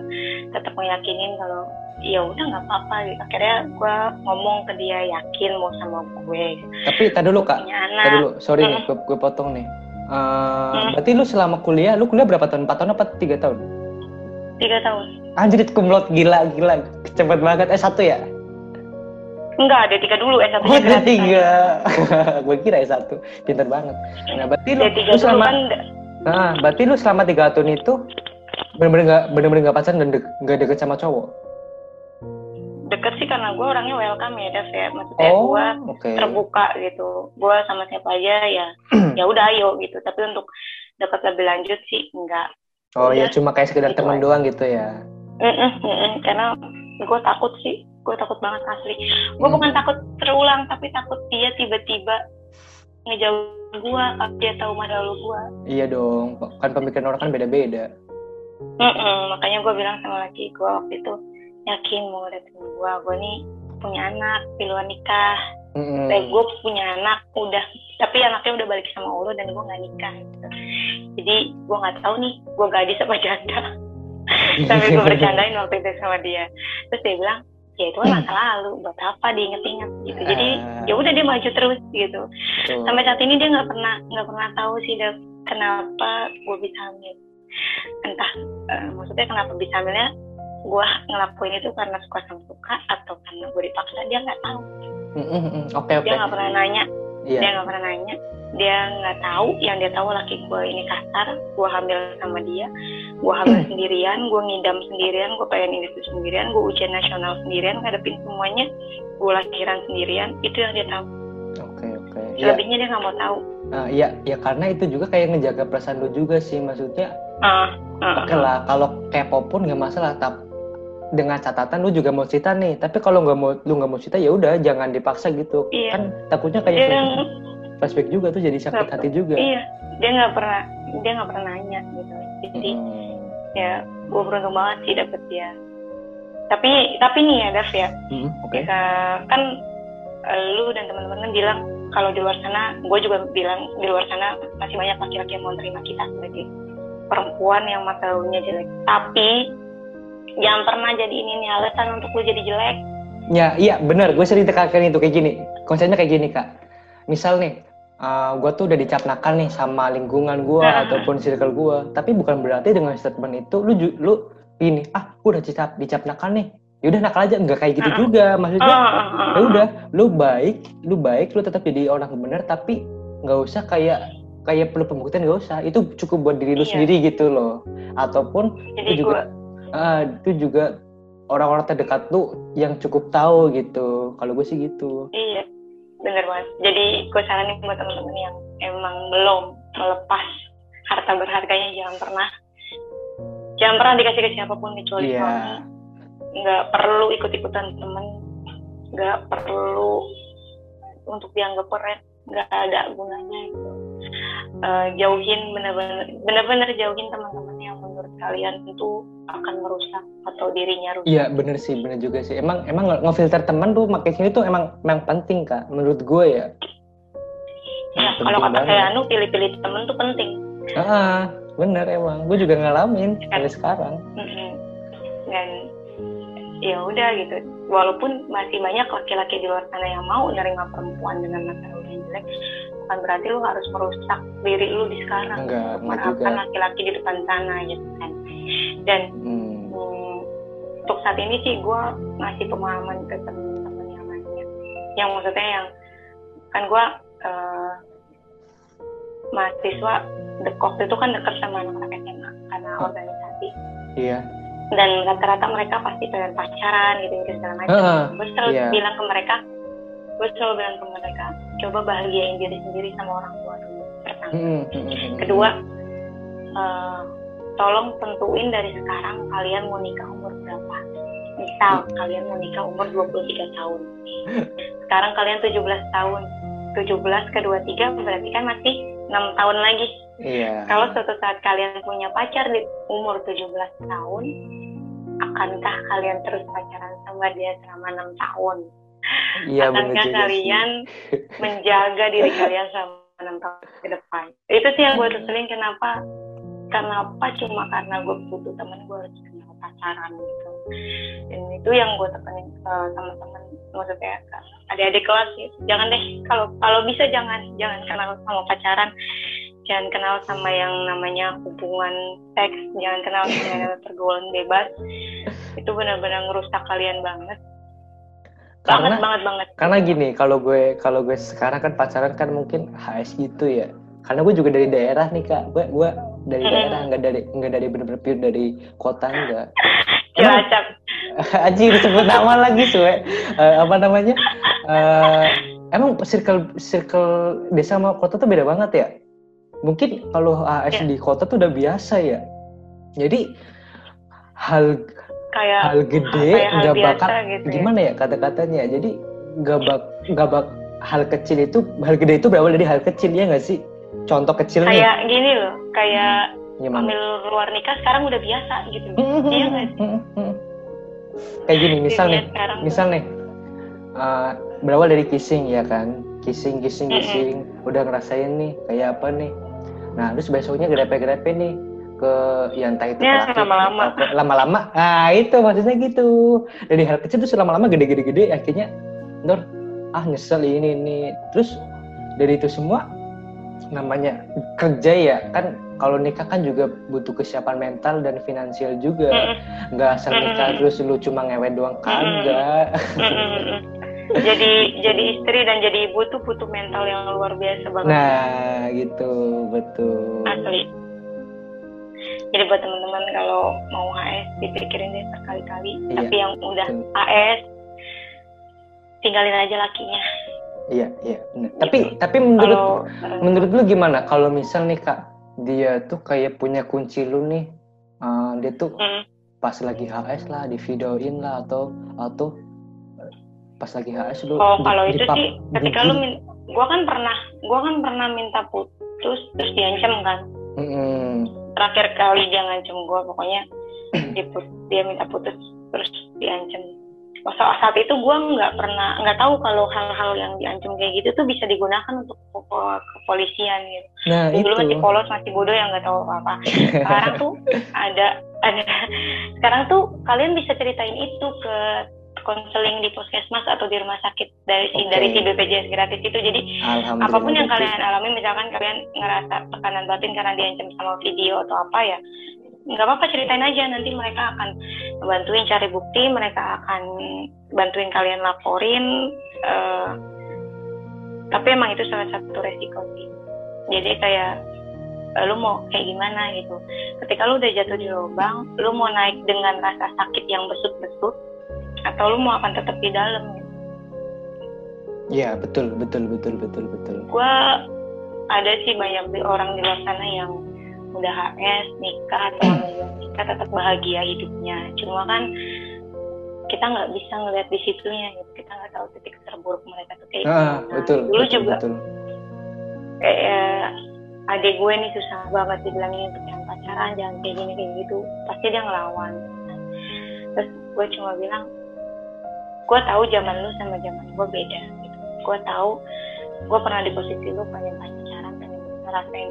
tetap meyakinin kalau ya udah nggak apa-apa akhirnya gue ngomong ke dia yakin mau sama gue Tapi tadi dulu kak, tadi dulu. Sorry nih, gue, gue potong nih. Eh, Hmm. Berarti lu selama kuliah, lu kuliah berapa tahun? 4 tahun apa 3 tahun? Tiga tahun Anjir, kumlot gila, gila. Cepet banget. Eh, satu ya? enggak ada tiga dulu eh satu Oh, ada tiga. gue kira ya satu. Pinter banget. Nah, berarti lu, lu selama, kan nah, berarti lu selama tiga tahun itu bener-bener gak, bener-bener gak pacaran dan de gak deket sama cowok? deket sih karena gue orangnya welcome ya Dev ya maksudnya Oh, gue oke. terbuka gitu gue sama siapa aja ya ya udah ayo gitu tapi untuk dekat lebih lanjut sih enggak Oh ya, cuma kayak sekedar Gitu temen aja. doang gitu ya? Mm-mm, mm-mm. karena gue takut sih gue takut banget asli gue Hmm. bukan takut terulang tapi takut dia tiba-tiba ngejauh gue dia tahu masa lalu gue Iya dong, kan pemikiran orang kan beda-beda. makanya gue bilang sama laki gue waktu itu yakin mau dateng gue gue nih punya anak piluan nikah Eh, gue punya anak udah tapi anaknya udah balik sama Allah dan gue nggak nikah gitu. jadi gue nggak tahu nih gue gadis apa janda sampai gue bercandain waktu itu sama dia terus dia bilang ya itu kan masa lalu buat apa diinget-inget gitu jadi Ah. ya udah dia maju terus gitu Betul. sampai saat ini dia nggak pernah nggak pernah tahu sih kenapa gue bisa hamil entah eh, maksudnya kenapa bisa hamilnya gue ngelakuin itu karena suka sama suka atau karena gue dipaksa dia nggak tahu Mm, mm, mm. Oke oke. dia nggak pernah nanya Iya. dia nggak pernah nanya dia nggak tahu yang dia tahu laki gue ini kasar gue hamil sama dia gue hamil sendirian gue ngidam sendirian gue pengen ini itu sendirian gue ujian nasional sendirian ngadepin semuanya gue lahiran sendirian itu yang dia tahu Oke oke. Iya. selebihnya dia nggak mau tahu Ah, Iya ya karena itu juga kayak ngejaga perasaan lu juga sih maksudnya. ah ah, Oke lah kalau kepo pun nggak masalah tapi dengan catatan lu juga mau cerita nih. Tapi kalau nggak mau lu nggak mau cerita ya udah jangan dipaksa gitu. Iya. kan takutnya kayak dia flashback, juga tuh jadi sakit hati juga. iya. Dia nggak pernah dia nggak pernah nanya gitu. Jadi Hmm. ya gue beruntung banget sih dapet dia. Tapi tapi nih ya Dev ya. Hmm, oke. Bisa kan eh, lu dan teman-teman kan bilang kalau di luar sana gue juga bilang di luar sana masih banyak laki-laki yang mau terima kita sebagai perempuan yang masa lalunya jelek. Tapi jangan pernah jadi ini nih alasan untuk lu jadi jelek Ya, iya bener. Gue sering tekankan itu kayak gini. Konsepnya kayak gini kak. Misal nih, gue tuh udah dicap nakal nih sama lingkungan gue Nah. ataupun circle gue. Tapi bukan berarti dengan statement itu lu lu ini ah gue udah dicap dicap nakal nih. Yaudah nakal aja. Enggak kayak gitu Ah. juga. Maksudnya ah, ah, ya udah, lu baik, lu baik, lu tetap jadi orang bener. Tapi nggak usah kayak kayak perlu pembuktian nggak usah. Itu cukup buat diri lu Iya. sendiri gitu loh. Ataupun jadi itu juga- ah, itu juga orang-orang terdekat tuh yang cukup tahu gitu. Kalau gue sih gitu. iya bener banget jadi gue saranin buat teman-teman yang emang belum melepas harta berharganya jangan pernah jangan pernah dikasih ke siapa pun kecuali Iya. suami nggak perlu ikut-ikutan temen nggak perlu untuk dianggap keren nggak ada gunanya gitu Eh, jauhin bener-bener bener-bener jauhin teman-teman kalian itu akan merusak atau dirinya rusak Iya bener sih, bener juga sih. Emang emang nge- ngefilter teman tuh makin sini tuh emang emang penting kak. Menurut gue ya. ya penting kalau kata saya Anu pilih-pilih temen tuh penting Ah, bener emang. Gue juga ngalamin sampai sekarang. Mm-mm. dan ya udah gitu. Walaupun masih banyak laki-laki di luar sana yang mau nerima perempuan dengan lalu yang jelek bukan berarti lu harus merusak diri lu di sekarang. Enggak, mengharapkan laki-laki di depan sana gitu kan. Dan Hmm. hmm, untuk saat ini sih gue ngasih pemahaman ke temen-temen yang lainnya. Yang maksudnya yang kan gue eh, mahasiswa dekok itu kan dekat sama anak-anak SMA karena organisasi. Iya. Dan rata-rata mereka pasti pengen pacaran gitu gitu segala macam. Heeh, gue selalu iya. bilang ke mereka gue selalu bilang ke mereka coba bahagiain diri sendiri sama orang tua dulu. Pertama. Hmm, hmm, hmm, hmm. kedua eh, tolong tentuin dari sekarang kalian mau nikah umur berapa. Misal kalian mau nikah umur 23 tahun. Sekarang kalian 17 tahun. 17 ke 23 berarti kan masih 6 tahun lagi. Iya. kalau suatu saat kalian punya pacar di umur 17 tahun, akankah kalian terus pacaran sama dia selama enam tahun? Iya akankah kalian menjaga diri kalian selama enam tahun ke depan? Itu sih yang gue seselin kenapa kenapa cuma karena gue butuh temen gue harus pacaran gitu dan itu yang gue tekenin ke teman-teman maksudnya ke adik-adik kelas gitu. jangan deh kalau kalau bisa jangan jangan kenal sama pacaran jangan kenal sama yang namanya hubungan seks jangan kenal sama yang pergaulan bebas itu benar-benar ngerusak kalian banget banget Karena- banget banget Karena gini, kalau gue kalau gue sekarang kan pacaran kan mungkin HS gitu ya. Karena gue juga dari daerah nih kak. Gue gue dari Hmm. daerah nggak dari nggak dari bener-bener pure dari kota enggak. Cilacap Aji disebut nama lagi suwe. Eh, apa namanya? Eh, emang circle circle desa sama kota tuh beda banget ya. Mungkin kalau AS Iya. di kota tuh udah biasa ya. Jadi hal kayak hal gede hal nggak bakal gitu ya. gimana ya kata-katanya. Jadi nggak bak nggak bak hal kecil itu hal gede itu berawal dari hal kecil ya nggak sih? Contoh kecilnya. Kayak gini loh kayak gimana? hamil luar nikah sekarang udah biasa gitu. Iya nggak sih? Kayak gini misal nih, misal nih uh, berawal dari kissing ya kan? Kissing kissing kissing. Udah ngerasain nih kayak apa nih? Nah terus besoknya grepe-grepe nih ke yang entah itu Ya, lama-lama. lama-lama. Nah itu maksudnya gitu. Dari hal kecil tuh lama-lama gede-gede-gede akhirnya Nur ah nyesel ini ini. Terus dari itu semua namanya kerja ya kan kalau nikah kan juga butuh kesiapan mental dan finansial juga. Nggak asal nikah terus lu cuma ngewet doang kagak. Jadi jadi istri dan jadi ibu tuh butuh mental yang luar biasa banget. Nah gitu betul. Asli. Jadi buat teman-teman kalau mau HS dipikirin deh sekali-kali. Iya, tapi yang udah betul. HS tinggalin aja lakinya iya iya benar. tapi tapi menurut kalau menurut lu gimana? Kalau misal nih kak dia tuh kayak punya kunci lu nih eh, dia tuh Hmm, pas lagi HS lah di videoin lah atau atau eh, pas lagi HS lu oh kalau itu dipap- sih ketika di- lu min gua kan pernah gua kan pernah minta putus terus diancam kan. Mm-mm. terakhir kali dia ngancam gua pokoknya dia, minta putus terus diancam saat, saat itu gua nggak pernah nggak tahu kalau hal-hal yang diancam kayak gitu tuh bisa digunakan untuk ke- ke- kepolisian gitu. Nah dulu itu. masih polos masih bodoh yang nggak tahu apa sekarang tuh ada ada sekarang tuh kalian bisa ceritain itu ke konseling di puskesmas atau di rumah sakit dari si Oke. dari si BPJS gratis itu. Jadi apa pun yang kalian alami misalkan kalian ngerasa tekanan batin karena diancam sama video atau apa ya nggak apa-apa ceritain aja nanti mereka akan bantuin cari bukti mereka akan bantuin kalian laporin eh, tapi emang itu salah satu resiko sih jadi kayak eh, lu mau kayak gimana gitu ketika lu udah jatuh di lubang lu mau naik dengan rasa sakit yang besut-besut atau lu mau akan tetap di dalam gitu. Iya betul betul betul betul betul. gue ada sih banyak orang di luar sana yang udah HS nikah atau belum nikah tetap bahagia hidupnya. Cuma kan kita nggak bisa ngeliat di situnya gitu kita nggak tahu titik terburuk mereka tuh kayak Ah gimana. betul dulu betul juga betul. kayak adik gue nih susah banget dibilangin untuk yang pacaran jangan kayak gini kayak gitu. Pasti dia ngelawan. Terus gue cuma bilang gue tahu zaman lu sama zaman gue beda gitu. Gue tahu gue pernah di posisi lu pengen pacaran pengen ngerasain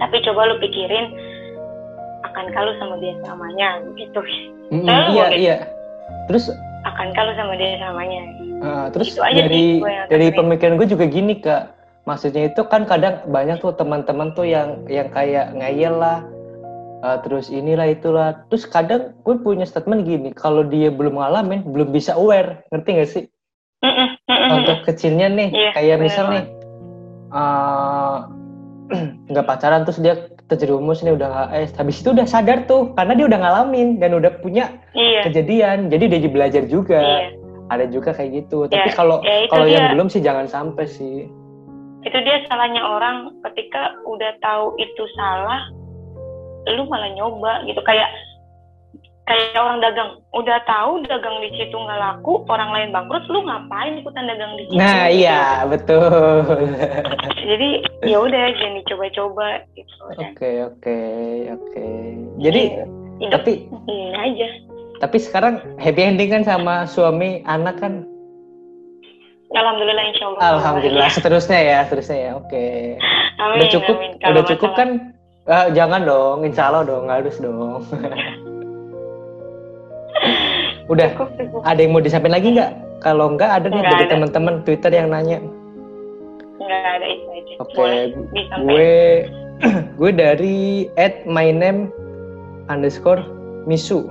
tapi coba lu pikirin akan kalau sama dia selamanya gitu Saya iya mau iya. Terus akan kalau sama dia selamanya ah, terus Itu aja dari gue dari pemikiran gue juga gini kak. Maksudnya itu kan kadang banyak tuh teman-teman tuh yang yang kayak ngeyel lah. ah, terus inilah itulah. Terus kadang gue punya statement gini, kalau dia belum ngalamin, belum bisa aware, ngerti gak sih? Contoh kecilnya nih, Iya, kayak bener misal nih, eh, nggak pacaran terus dia terjerumus nih udah HS, habis itu udah sadar tuh, karena dia udah ngalamin dan udah punya iya kejadian, jadi dia belajar juga. iya Ada juga kayak gitu. Tapi Ya, kalau ya kalau yang belum sih jangan sampai sih. itu dia salahnya orang ketika udah tahu itu salah lu malah nyoba gitu kayak kayak orang dagang udah tahu dagang di situ nggak laku orang lain bangkrut lu ngapain ikutan dagang di situ Nah Gitu. iya betul. jadi ya udah jangan dicoba-coba gitu Oke oke oke. Jadi hidup tapi ini aja tapi sekarang happy ending kan sama suami anak kan. alhamdulillah insya Allah Alhamdulillah seterusnya ya seterusnya ya. Oke. amin, udah cukup amin. Kalau udah cukup masalah- kan Ah, jangan dong insya Allah dong harus dong udah cukup cukup. ada yang mau disampaikan lagi nggak? Kalau nggak ada nih dari teman-teman Twitter yang nanya. Nggak ada itu aja. Oke gue gue dari at my name underscore misu.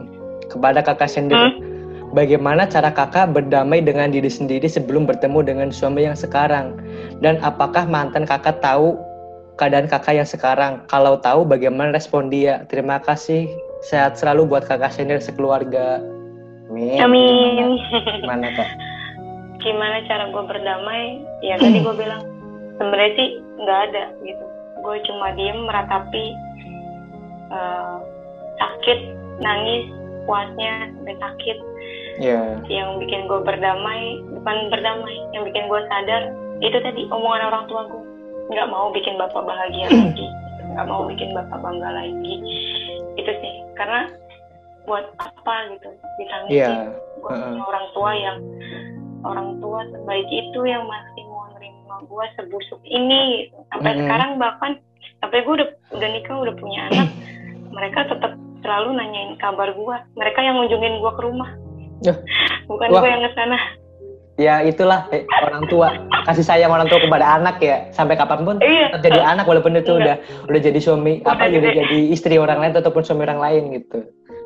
Kepada kakak sender Hmm. bagaimana cara kakak berdamai dengan diri sendiri sebelum bertemu dengan suami yang sekarang? Dan apakah mantan kakak tahu keadaan kakak yang sekarang? Kalau tahu bagaimana respon dia? Terima kasih sehat selalu buat kakak sender sekeluarga. Amin. amin. Gimana kak? gimana cara gue berdamai? Ya tadi gue bilang sebenarnya sih nggak ada gitu. Gue cuma diem meratapi eh, sakit nangis puasnya sampai sakit. Ya. yang bikin gue berdamai bukan berdamai yang bikin gue sadar itu tadi omongan orang tua gue nggak mau bikin bapak bahagia lagi. Nggak mau bikin bapak bangga lagi itu sih. Karena buat apa gitu ditangisin Iya. gue punya orang tua yang orang tua sebaik itu yang masih mau nerima gue sebusuk ini gitu. sampai Mm-mm. sekarang bahkan sampai gue udah udah nikah udah punya anak mereka tetap selalu nanyain kabar gue mereka yang ngunjungin gue ke rumah. Bukan gue yang ke sana Ya itulah eh, orang tua kasih sayang orang tua kepada anak ya sampai kapan pun Iya. tetap jadi anak walaupun itu udah Enggak. udah jadi suami Udah apa udah gede. jadi istri orang lain ataupun suami orang lain gitu.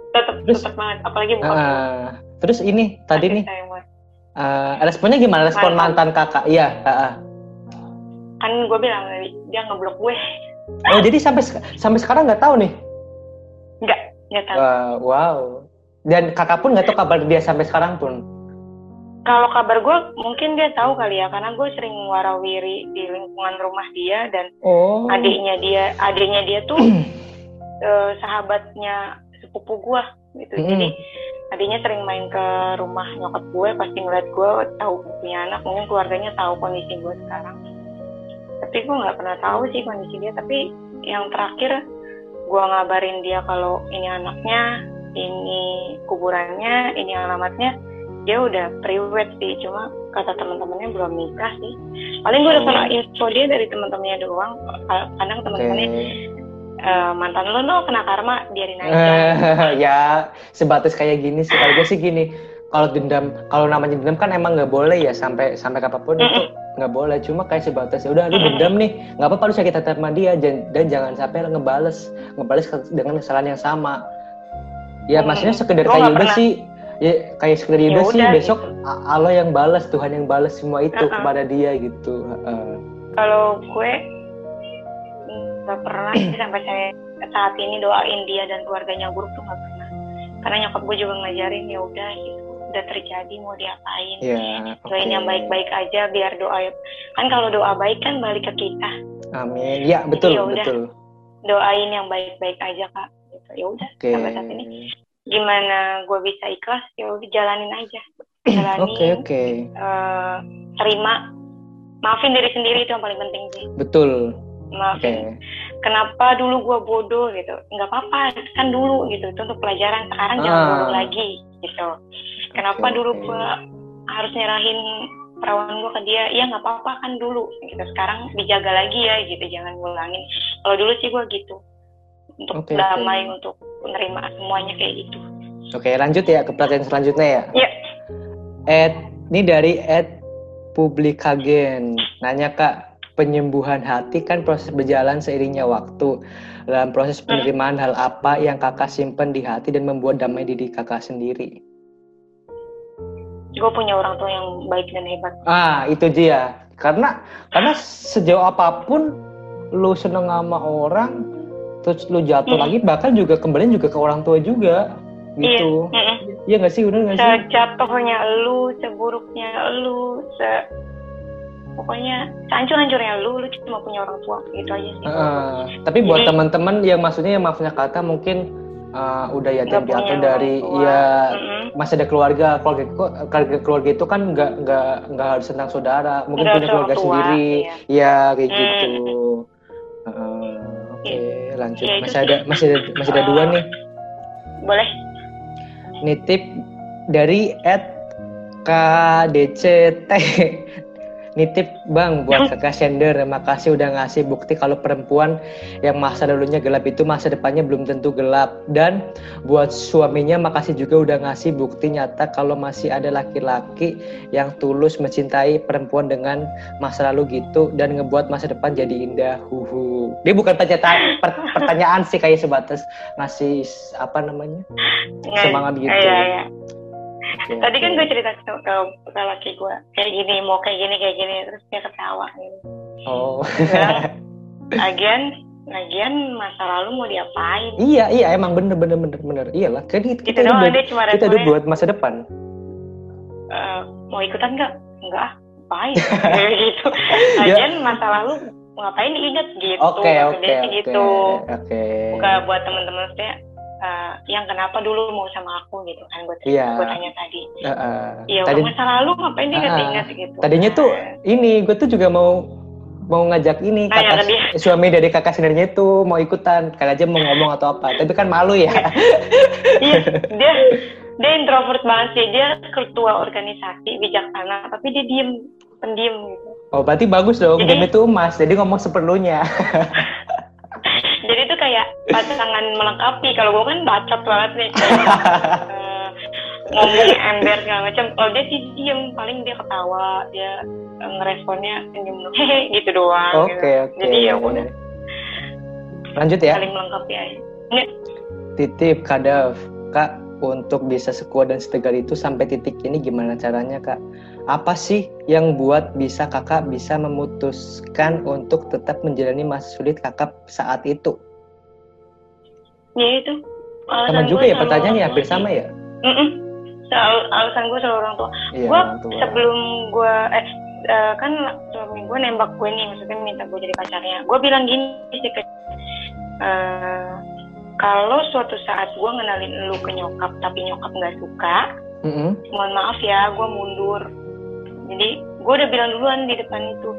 tetap Terus- tetap banget apalagi bukan Ah, terus ini tadi nih eh, responnya gimana respon mantan Mantan. kakak? Iya. ah, ah. kan gue bilang dia ngeblok gue Oh jadi sampai sampai sekarang nggak tahu nih? nggak nggak tahu Wah, wow. Dan kakak pun nggak tahu kabar dia sampai sekarang pun. Kalau kabar gue mungkin dia tahu kali ya karena gue sering warawiri di lingkungan rumah dia dan Oh. adiknya dia adiknya dia tuh eh, sahabatnya sepupu gue gitu Mm-mm. jadi adiknya sering main ke rumah nyokap gue pasti ngeliat gue tahu gue punya anak mungkin keluarganya tahu kondisi gue sekarang tapi gue nggak pernah tahu sih kondisi dia tapi yang terakhir gue ngabarin dia kalau ini anaknya ini kuburannya ini alamatnya dia udah priwet sih cuma kata teman-temannya belum nikah sih paling gue udah Oh. pernah info dia dari teman-temannya doang kadang teman-temannya eh, mantan lo no kena karma biarin aja ya sebatas kayak gini sih. Kalau gue sih gini, kalau dendam, kalau namanya dendam kan emang nggak boleh ya sampai sampai kapan pun itu nggak boleh. Cuma kayak sebatas ya udah lu dendam nih, nggak apa-apa lu sakit hati sama dia dan, dan jangan sampai ngebales ngebales dengan kesalahan yang sama. Ya Hmm. maksudnya sekedar kayak udah sih, ya kayak sekedar Ya udah sih besok A- Allah yang balas, Tuhan yang balas semua itu Uh-uh. kepada dia gitu. Heeh. kalau gue nggak pernah sih sampai saya saat ini doain dia dan keluarganya buruk tuh nggak pernah karena nyokap gue juga ngajarin ya udah gitu udah terjadi mau diapain Ya, doain yang baik-baik aja biar doa kan kalau doa baik kan balik ke kita Amin. Ya betul ya udah. betul. doain yang baik-baik aja kak gitu ya udah Oke. sampai saat ini gimana gue bisa ikhlas ya udah jalanin aja. Jalanin Oke oke. eh, terima. Maafin diri sendiri itu yang paling penting sih. Betul. Maafin. Kenapa dulu gue bodoh gitu? Nggak apa-apa kan dulu gitu. Itu untuk pelajaran. Sekarang jangan Ah. bodoh lagi gitu. Kenapa Oke, dulu oke. gue harus nyerahin perawan gue ke dia? Ya nggak apa-apa kan dulu gitu. Sekarang dijaga lagi ya gitu jangan ngulangin. Kalau dulu sih gue gitu untuk Oke, damai oke. untuk menerima semuanya kayak gitu Oke, lanjut ya ke pertanyaan selanjutnya ya. ya Ed, ini dari Ed Publikagen. Nanya Kak, penyembuhan hati kan proses berjalan seiringnya waktu. Dalam proses penerimaan hal apa yang kakak simpen di hati dan membuat damai diri kakak sendiri? gue punya orang tua yang baik dan hebat Ah, itu dia. Karena karena sejauh apa pun lu seneng sama orang, terus lu jatuh Hmm. lagi, bahkan juga kembali juga ke orang tua juga, gitu. iya. Iya nggak sih, bener nggak sih? sejatuhnya lu, seburuknya lu, se pokoknya sehancur-hancurnya lu, lu cuma punya orang tua gitu aja sih. Heeh. tapi buat teman-teman yang maksudnya yang maafnya kata mungkin uh, udah yatim piatu dari tua. ya Mm-mm. masih ada keluarga keluarga keluarga keluarga itu kan nggak nggak nggak harus tentang saudara mungkin punya keluarga tua, sendiri iya. ya kayak Hmm. gitu Heeh. oke lanjut Ya, masih sih. ada masih ada masih ada Uh, dua nih Boleh? nitip dari at KDCT nitip bang buat kakak sender. Makasih udah ngasih bukti kalau perempuan yang masa dulunya gelap itu masa depannya belum tentu gelap. Dan buat suaminya makasih juga udah ngasih bukti nyata kalau masih ada laki-laki yang tulus mencintai perempuan dengan masa lalu gitu dan ngebuat masa depan jadi indah. Huhu. Dia bukan pertanyaan per- pertanyaan sih kayak sebatas ngasih apa namanya? Nggak- Semangat gitu. Iya, iya. Oke, Tadi kan oke. gue cerita ke, ke, ke laki gue, kayak gini, mau kayak gini, kayak gini, terus dia ketawa gitu. Oh. Bilang, lagian, lagian masa lalu mau diapain? iya, iya emang bener bener bener bener. Iyalah, kan kita, Gitu doang, buat, cuma kita responnya, buat masa depan. "Eh, mau ikutan nggak? Enggak, ah, ngapain? Gitu. Lagian masa lalu ngapain diinget gitu. Ya. Oke, oke, sih oke. gitu. Bukan buat teman-teman saya, eh, yang kenapa dulu mau sama aku gitu kan gue Iya. gue tanya tadi. Iya Tadi udah masa lalu ngapain dia Ah, inget-inget gitu? Tadinya tuh Nah, ini gue tuh juga mau mau ngajak ini Nanya kakak dia. suami dari kakak sendirinya itu mau ikutan kali aja mau ngomong atau apa tapi kan malu ya. Iya dia dia introvert banget sih dia ketua organisasi bijaksana tapi dia diem pendiam gitu. Oh berarti bagus dong Jadi- itu emas jadi ngomong seperlunya jadi itu kayak pasangan melengkapi kalau gue kan bacot banget nih kayak, uh, ngomong ember segala macam kalau dia sih diem paling dia ketawa dia uh, ngeresponnya senyum hehe gitu doang Oke, gitu. oke. jadi ya udah Lanjut ya. saling melengkapi aja Titip Kadav. Kak, untuk bisa sekuat dan setegar itu sampai titik ini gimana caranya, Kak? Apa sih yang buat bisa Kakak bisa memutuskan untuk tetap menjalani masa sulit Kakak saat itu? ya itu Sama juga ya pertanyaannya hampir sama ya? Mm-mm. Soal- alasan gue selalu orang tua Iya, gue sebelum gue eh eh, kan suami gue nembak gue nih maksudnya minta gue jadi pacarnya gue bilang gini sih ke eh, kalau suatu saat gue ngenalin lu ke nyokap tapi nyokap nggak suka Mm-mm. mohon maaf ya gue mundur jadi gue udah bilang duluan di depan itu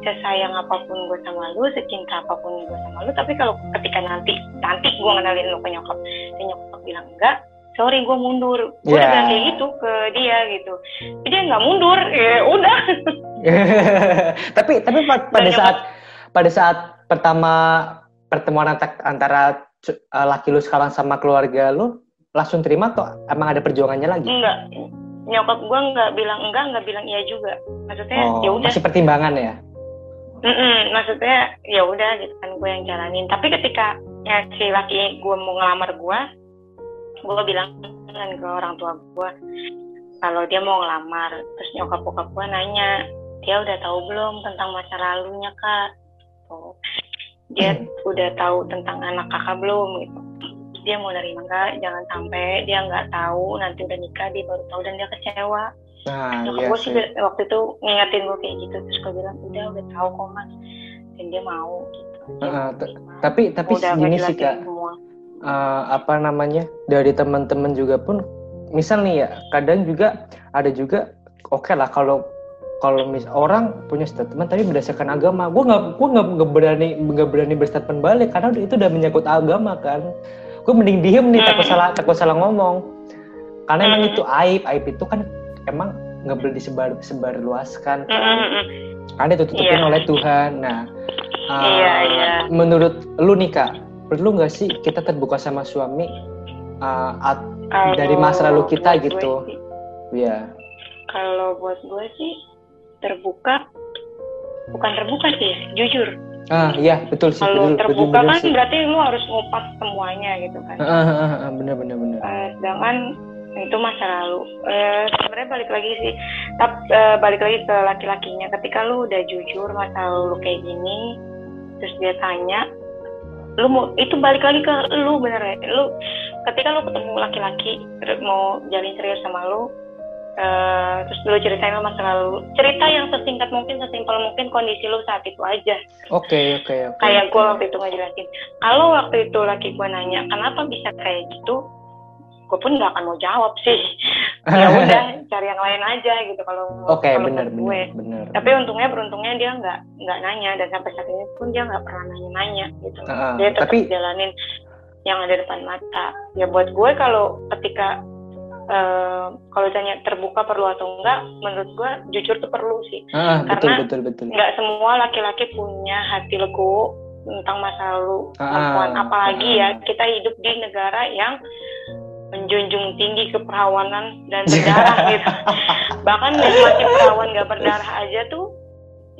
sesayang apa pun gue sama lu secinta apa pun gue sama lu tapi kalau ketika nanti nanti gue ngenalin lu ke nyokap dan nyokap bilang enggak sorry gue mundur. Gue udah Ya. bilang kayak gitu ke dia gitu. Dia nggak mundur ya udah. Tapi tapi pa- pada saat pada saat pertama pertemuan anta- antara uh, laki lu sekarang sama keluarga lu langsung terima atau emang ada perjuangannya lagi? enggak nyokap gue nggak bilang enggak nggak bilang iya juga. Maksudnya ya Oh, udah. masih pertimbangan ya? Mm-mm, maksudnya ya udah gitu kan gue yang jalanin. Tapi ketika ya si laki gue mau ngelamar gue gue bilang kan ke orang tua gue kalau dia mau ngelamar terus nyokap bokap gue nanya dia udah tahu belum tentang masa lalunya kak? Tuh. dia udah tahu tentang anak kakak belum? Gitu dia mau nerima enggak jangan sampai dia nggak tahu nanti udah nikah dia baru tahu dan dia kecewa. Nah, Nyokap iya gue sih waktu itu ngingetin gue kayak gitu. Terus gue bilang udah udah tahu kok mas. Dan dia mau gitu. Dia mau. Tapi tapi gini sih kak, semua. eh, apa namanya? Dari teman-teman juga pun, misal nih ya, kadang juga ada juga, oke lah kalau kalau mis orang punya statement tapi berdasarkan agama, gue nggak gue nggak nggak berani nggak berani berstatement balik karena itu udah menyangkut agama kan. Gue mending diem nih takut Hmm. salah takut salah ngomong. Karena emang Hmm. itu aib, aib itu kan emang nggak boleh disebar sebar luaskan kan. mm, mm. Karena ditutupin Iya. oleh Tuhan. Nah, uh, Iya, iya. menurut lu nih kak, perlu nggak sih kita terbuka sama suami uh, at- Kalau Dari masa lalu kita gitu. ya? kalau buat gue sih terbuka bukan terbuka sih jujur Ah, iya betul sih. kalau betul, betul, terbuka bener kan sih. berarti lu harus ngupas semuanya gitu kan Ah, ah, ah, ah, bener bener bener. Eh, sedangkan itu masa lalu Eh, sebenarnya balik lagi sih tapi eh, balik lagi ke laki-lakinya ketika lu udah jujur masa lalu lu kayak gini terus dia tanya lu mau itu balik lagi ke lu bener ya lu ketika lu ketemu laki-laki mau jalin serius sama lu eh, terus lu ceritain lu masa lalu. Cerita yang sesingkat mungkin sesimpel mungkin kondisi lu saat itu aja. Oke oke oke. kayak gue waktu itu ngejelasin. Kalau waktu itu laki gue nanya kenapa bisa kayak gitu? Gue pun nggak akan mau jawab sih. Ya udah cari yang lain aja gitu kalau Oke kalau bener gue. bener bener. tapi untungnya beruntungnya dia nggak nggak nanya. Dan sampai saat ini pun dia nggak pernah nanya-nanya gitu. Ah, ah, dia tetap tapi jalanin yang ada depan mata. Ya buat gue kalau ketika eh, kalau tanya terbuka perlu atau enggak menurut gue jujur tuh perlu sih ah, betul karena betul betul. nggak semua laki-laki punya hati legowo tentang masa lalu Ah, perempuan apalagi ah. ya kita hidup di negara yang menjunjung tinggi keperawanan dan berdarah gitu bahkan yang masih perawan nggak berdarah aja tuh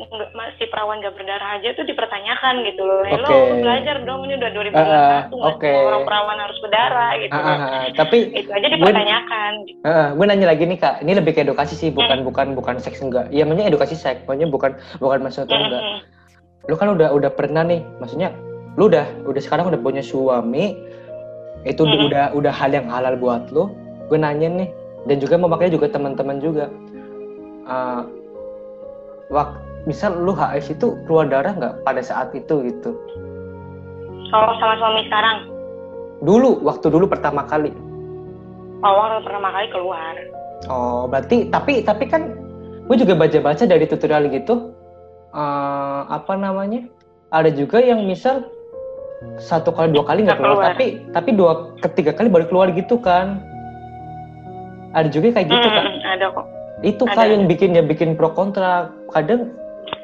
nggak- masih perawan nggak berdarah aja tuh dipertanyakan gitu loh Hello Oke. lu belajar dong ini udah 2021 nggak oke. semua orang perawan harus berdarah gitu Ah, loh. ah, ah. Tapi itu aja dipertanyakan ah, gue nanya lagi nih kak, ini lebih ke edukasi sih, bukan bukan bukan seks enggak. Iya, maksudnya edukasi seks, maksudnya bukan bukan maksudnya enggak. Mm-mm. lu kan udah udah pernah nih maksudnya lu udah udah sekarang udah punya suami itu Mm-mm. udah udah hal yang halal buat lu gue nanya nih dan juga memakai juga teman-teman juga uh, wak misal lu HIS itu keluar darah nggak pada saat itu gitu? Kalau sama suami sekarang? Dulu waktu dulu pertama kali. Awal pertama kali keluar. Oh berarti tapi tapi kan gue juga baca-baca dari tutorial gitu uh, apa namanya? Ada juga yang misal satu kali dua kali nggak keluar, keluar. tapi tapi dua ketiga kali baru keluar gitu kan? Ada juga kayak gitu kan? Mm-mm, ada kok. Itu kak yang ada. bikin ya bikin pro kontra. Kadang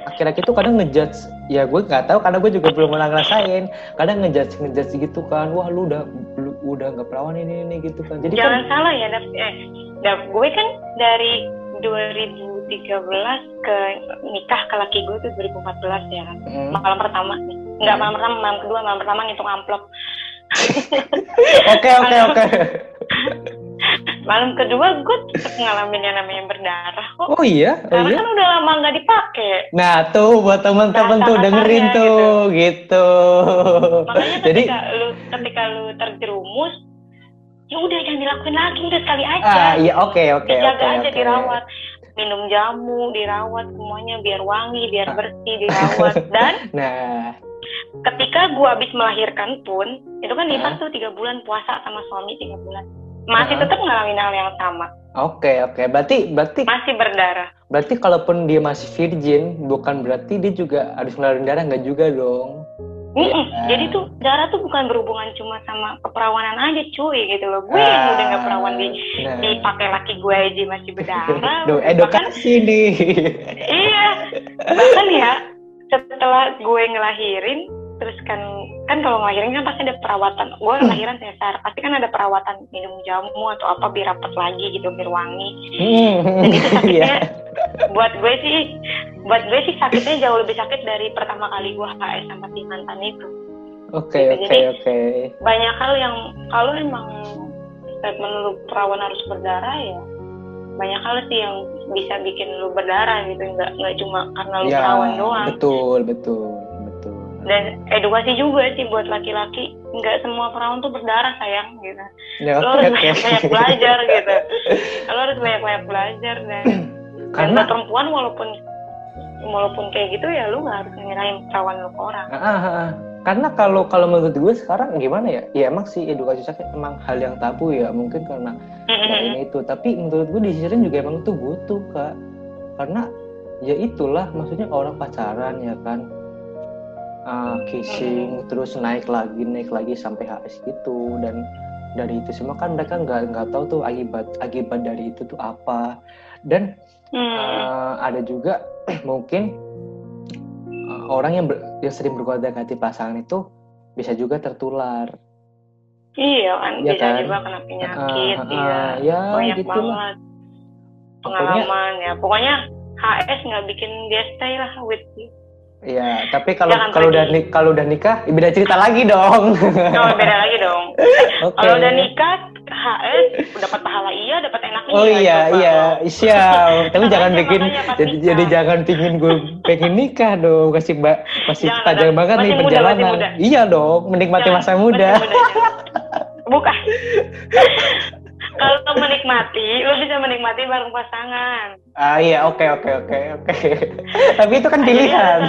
laki-laki tuh kadang ngejudge ya gue nggak tahu karena gue juga belum pernah ngerasain kadang ngejudge ngejudge gitu kan wah lu udah lu udah nggak perawan ini ini gitu kan jadi Jangan kan salah ya, Dap. Eh, Dap, gue kan dari 2013 ke nikah ke laki gue tuh 2014 ya kan. Mm. Malam pertama nih. Enggak malam pertama, malam kedua, malam pertama ngitung amplop. oke oke oke Malam kedua gue tetap ngalamin yang namanya berdarah kok. oh iya oh Karena iya kan udah lama nggak dipakai. nah tuh buat teman-teman tuh dengerin kasarnya tuh gitu, Makanya jadi ketika lu ketika lu terjerumus, ya udah jangan dilakuin lagi udah sekali aja. ah iya oke oke dijaga oke aja oke. dirawat minum jamu dirawat semuanya biar wangi biar bersih dirawat dan nah ketika gua habis melahirkan pun itu kan Hah? Dimas tuh tiga bulan puasa sama suami tiga bulan masih tetap ngalamin hal yang sama. Oke oke. Berarti berarti masih berdarah. berarti kalaupun dia masih virgin bukan berarti dia juga harus ngeluarin darah nggak juga dong. Mm-mm. Ya. jadi tuh darah tuh bukan berhubungan cuma sama keperawanan aja cuy gitu loh. Gue yang udah nggak perawan di nah. dipakai laki gue aja masih berdarah. Duh, bahkan edukasi nih. Iya. Bahkan ya setelah gue ngelahirin terus kan kan kalau ngelahirin kan pasti ada perawatan. Gue ngelahiran sesar pasti kan ada perawatan minum jamu atau apa biar rapat lagi gitu biar wangi. Hmm, dan itu sakitnya iya. buat gue sih buat gue sih sakitnya jauh lebih sakit dari pertama kali gue HS sama si mantan itu. Oke Gitu, oke oke. banyak hal yang kalau emang statement lu perawan harus berdarah ya banyak hal sih yang bisa bikin lu berdarah gitu. Nggak nggak cuma karena lu ya perawan doang. betul betul dan edukasi juga sih buat laki-laki. Nggak semua perawan tuh berdarah sayang gitu. Ya lo harus banyak-banyak belajar gitu. Lo harus banyak-banyak belajar dan dan karena buat perempuan walaupun walaupun kayak gitu ya lu nggak harus nyerahin perawan lu ke orang. Ah, ah, ah. karena kalau kalau menurut gue sekarang gimana ya? Ya emang sih edukasi seks emang hal yang tabu ya mungkin karena karena ini itu. Tapi menurut gue di sisi lain juga emang itu butuh kak. Karena ya itulah maksudnya orang pacaran ya kan Ah, kissing terus naik lagi naik lagi sampai HS gitu. Dan dari itu semua kan mereka nggak nggak tahu tuh akibat akibat dari itu tuh apa. Dan Hmm. Eh, ada juga mungkin eh, orang yang, ber- yang sering berkontak hati pasangan itu bisa juga tertular. iya kan? Iya bisa kan? juga kena penyakit iya. ah, ya banyak gitu banget pengalaman ya. Pokoknya HS nggak bikin dia stay lah with you Iya, tapi kalau Jangan kalau udah pergi. nik- kalau udah nikah, ya beda cerita lagi dong. oh beda lagi dong Oke. kalau udah nikah HS dapat pahala iya dapat enaknya Oh iya coba iya siap. Tapi jangan bikin jadi, nikah. jadi jangan pingin gue pengen nikah dong. Kasih mbak masih Jangan, panjang Dap. banget nih muda, perjalanan. muda. Iya dong, menikmati Jangan, masa muda. bukan kalau menikmati lo bisa menikmati bareng pasangan Ah iya, oke oke oke oke. Tapi itu kan pilihan.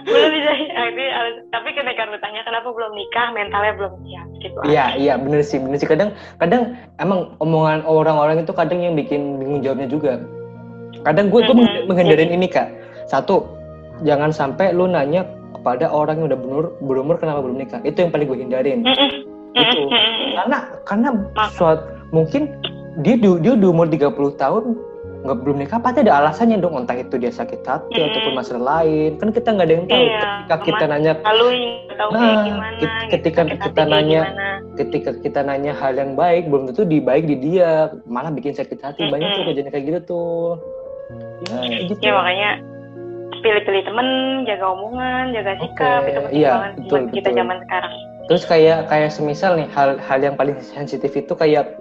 belum bisa ini tapi ketika lu tanya kenapa belum nikah mentalnya belum siap gitu Iya iya bener sih bener sih kadang kadang emang omongan orang-orang itu kadang yang bikin bingung jawabnya juga. Kadang gue gue Mhm. menghindarin ini kak. Satu jangan sampai lu nanya kepada orang yang udah berumur berumur kenapa belum nikah. Itu yang paling gue hindarin. Itu. Mm-mm. Karena karena Mak- suat mungkin dia di, dia di umur 30 tahun nggak belum nikah pasti ada alasannya dong entah itu dia sakit hati Mhm. ataupun masalah lain kan kita nggak ada yang tahu Iya, ketika kita nanya lalu tahu Nah, gimana gitu, ketika hati kita nanya, gimana. ketika kita nanya hal yang baik belum tentu di baik di dia malah bikin sakit hati banyak tuh kejadian kayak gitu tuh ya gitu ya makanya pilih-pilih temen jaga omongan jaga sikap Oke, itu penting iya, banget betul, buat kita betul. zaman sekarang terus kayak kayak semisal nih hal hal yang paling sensitif itu kayak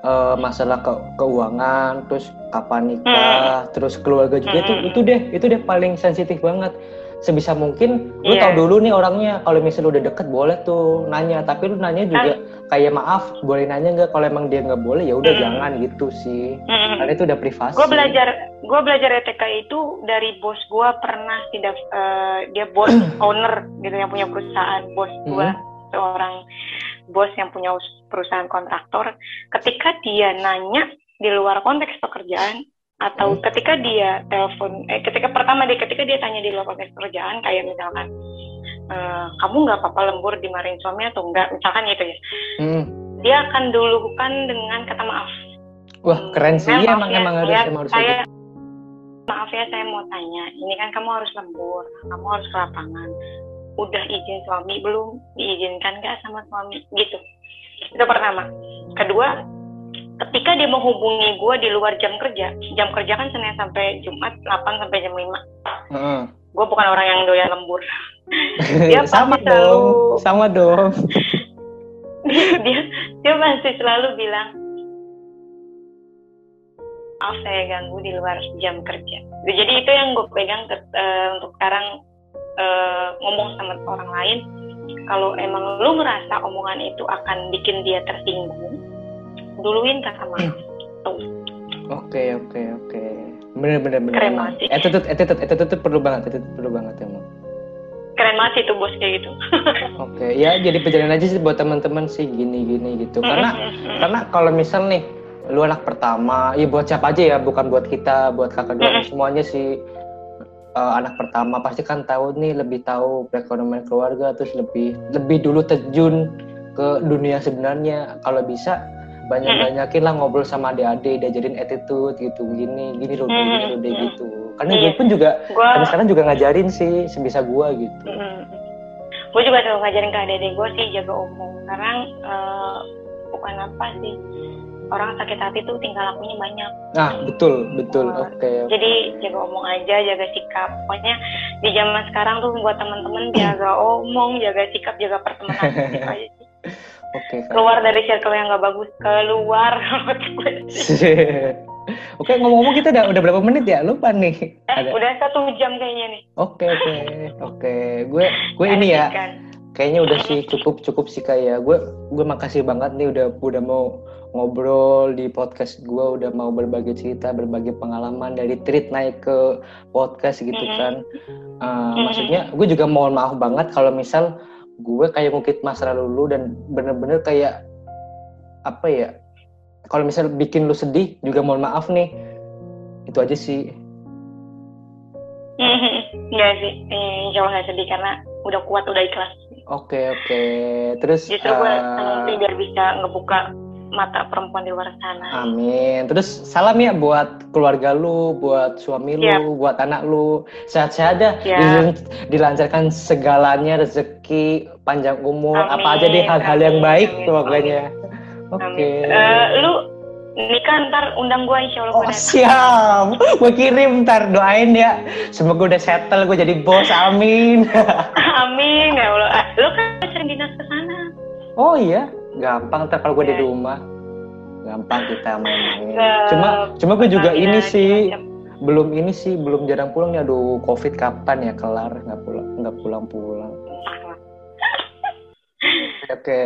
eh, masalah ke, keuangan terus kapan nikah terus keluarga juga itu Mm-mm. itu deh itu deh paling sensitif banget. Sebisa mungkin lu Iya. tahu dulu nih orangnya kalau misalnya udah deket boleh tuh nanya tapi lu nanya juga kayak maaf boleh nanya nggak? Kalau emang dia nggak boleh ya udah Mm. jangan gitu sih. Mm-mm. karena itu udah privasi. Gue belajar gue belajar ETK itu dari bos gue pernah tidak eh, dia bos owner gitu yang punya perusahaan. Bos gue seorang bos yang punya us- perusahaan kontraktor ketika dia nanya di luar konteks pekerjaan atau Hmm. ketika dia telepon eh ketika pertama dia ketika dia tanya di luar konteks pekerjaan kayak misalkan eh, kamu nggak apa-apa lembur dimarahin suami atau enggak misalkan gitu ya Hmm. dia akan dulukan dengan kata maaf wah keren sih Iya, maaf emang ya, emang harus emang harus saya gitu. maaf ya saya mau tanya, ini kan kamu harus lembur, kamu harus ke lapangan. Udah izin suami belum? Diizinkan nggak sama suami? Gitu. Itu pertama. Kedua, ketika dia menghubungi gue di luar jam kerja, jam kerja kan Senin sampai Jumat 8 sampai jam 5. Heeh. Gue bukan orang yang doyan lembur. Dia sama pasti selalu- dong, sama dong. dia dia masih selalu bilang maaf saya ganggu di luar jam kerja jadi itu yang gue pegang ke- eh, untuk sekarang eh, ngomong sama orang lain kalau emang lu ngerasa omongan itu akan bikin dia tersinggung duluin kata maaf Tuh. Oke oke oke. Bener bener bener. Keren banget sih. Attitude attitude attitude itu perlu banget attitude perlu banget emang. keren banget sih tuh bos kayak gitu Oke ya jadi perjalanan aja sih buat teman-teman sih gini gini gitu karena karena kalau misal nih lu anak pertama ya buat siapa aja ya bukan buat kita buat kakak dua semuanya sih eh, anak pertama pasti kan tahu nih lebih tahu perekonomian keluarga terus lebih lebih dulu terjun ke dunia sebenarnya. Kalau bisa banyak banyakin lah ngobrol sama adik-adik diajarin attitude gitu gini gini loh gini Mhm. loh gitu. Karena Iya. gue pun juga gue sampai sekarang juga ngajarin sih sebisa gua gitu. Gue juga selalu ngajarin ke adik gue sih jaga umum karena eh, bukan apa sih orang sakit hati tuh tinggal lakunya banyak nah betul betul oke jadi jaga omong aja jaga sikap pokoknya di zaman sekarang tuh buat teman-teman jaga omong jaga sikap jaga pertemanan gitu aja sih. oke Kak. keluar dari circle yang gak bagus keluar Oke ngomong-ngomong kita udah udah berapa menit ya lupa nih. eh Ada. udah satu jam kayaknya nih Oke oke oke. Gue gue ini ya kayaknya udah sih cukup cukup sih kayak gue gue makasih banget nih udah udah mau ngobrol di podcast gue udah mau berbagi cerita berbagi pengalaman dari treat naik ke podcast gitu kan. Uh. Maksudnya gue juga mohon maaf banget kalau misal gue kayak ngukit masa lalu lu dan bener-bener kayak apa ya kalau misal bikin lu sedih juga mohon maaf nih itu aja sih Enggak sih, eh, insya Allah gak sedih karena udah kuat, udah ikhlas. oke oke terus Justru gue sih biar bisa ngebuka mata perempuan di luar sana. amin terus salam ya buat keluarga lu buat suami lu Siap. buat anak lu sehat-sehat dah Siap. Dilan- dilancarkan segalanya rezeki panjang umur apa aja deh Amin, hal-hal yang amin, baik amin, pokoknya oke Amin. Eh, lu nikah ntar undang gue insya Allah Oh siap, gue kirim ntar doain ya. Semoga udah settle, gue jadi bos, amin. Amin ya Allah. Ah, Lu kan sering dinas ke sana. oh iya, gampang ntar kalau gue di Ya. rumah. Gampang kita main-main. Cuma, cuma gue juga ini sih, macam-macam. belum ini sih, belum jarang pulang nih. Aduh, covid kapan ya kelar? Nggak pulang, nggak pulang-pulang. Entah lah. Oke.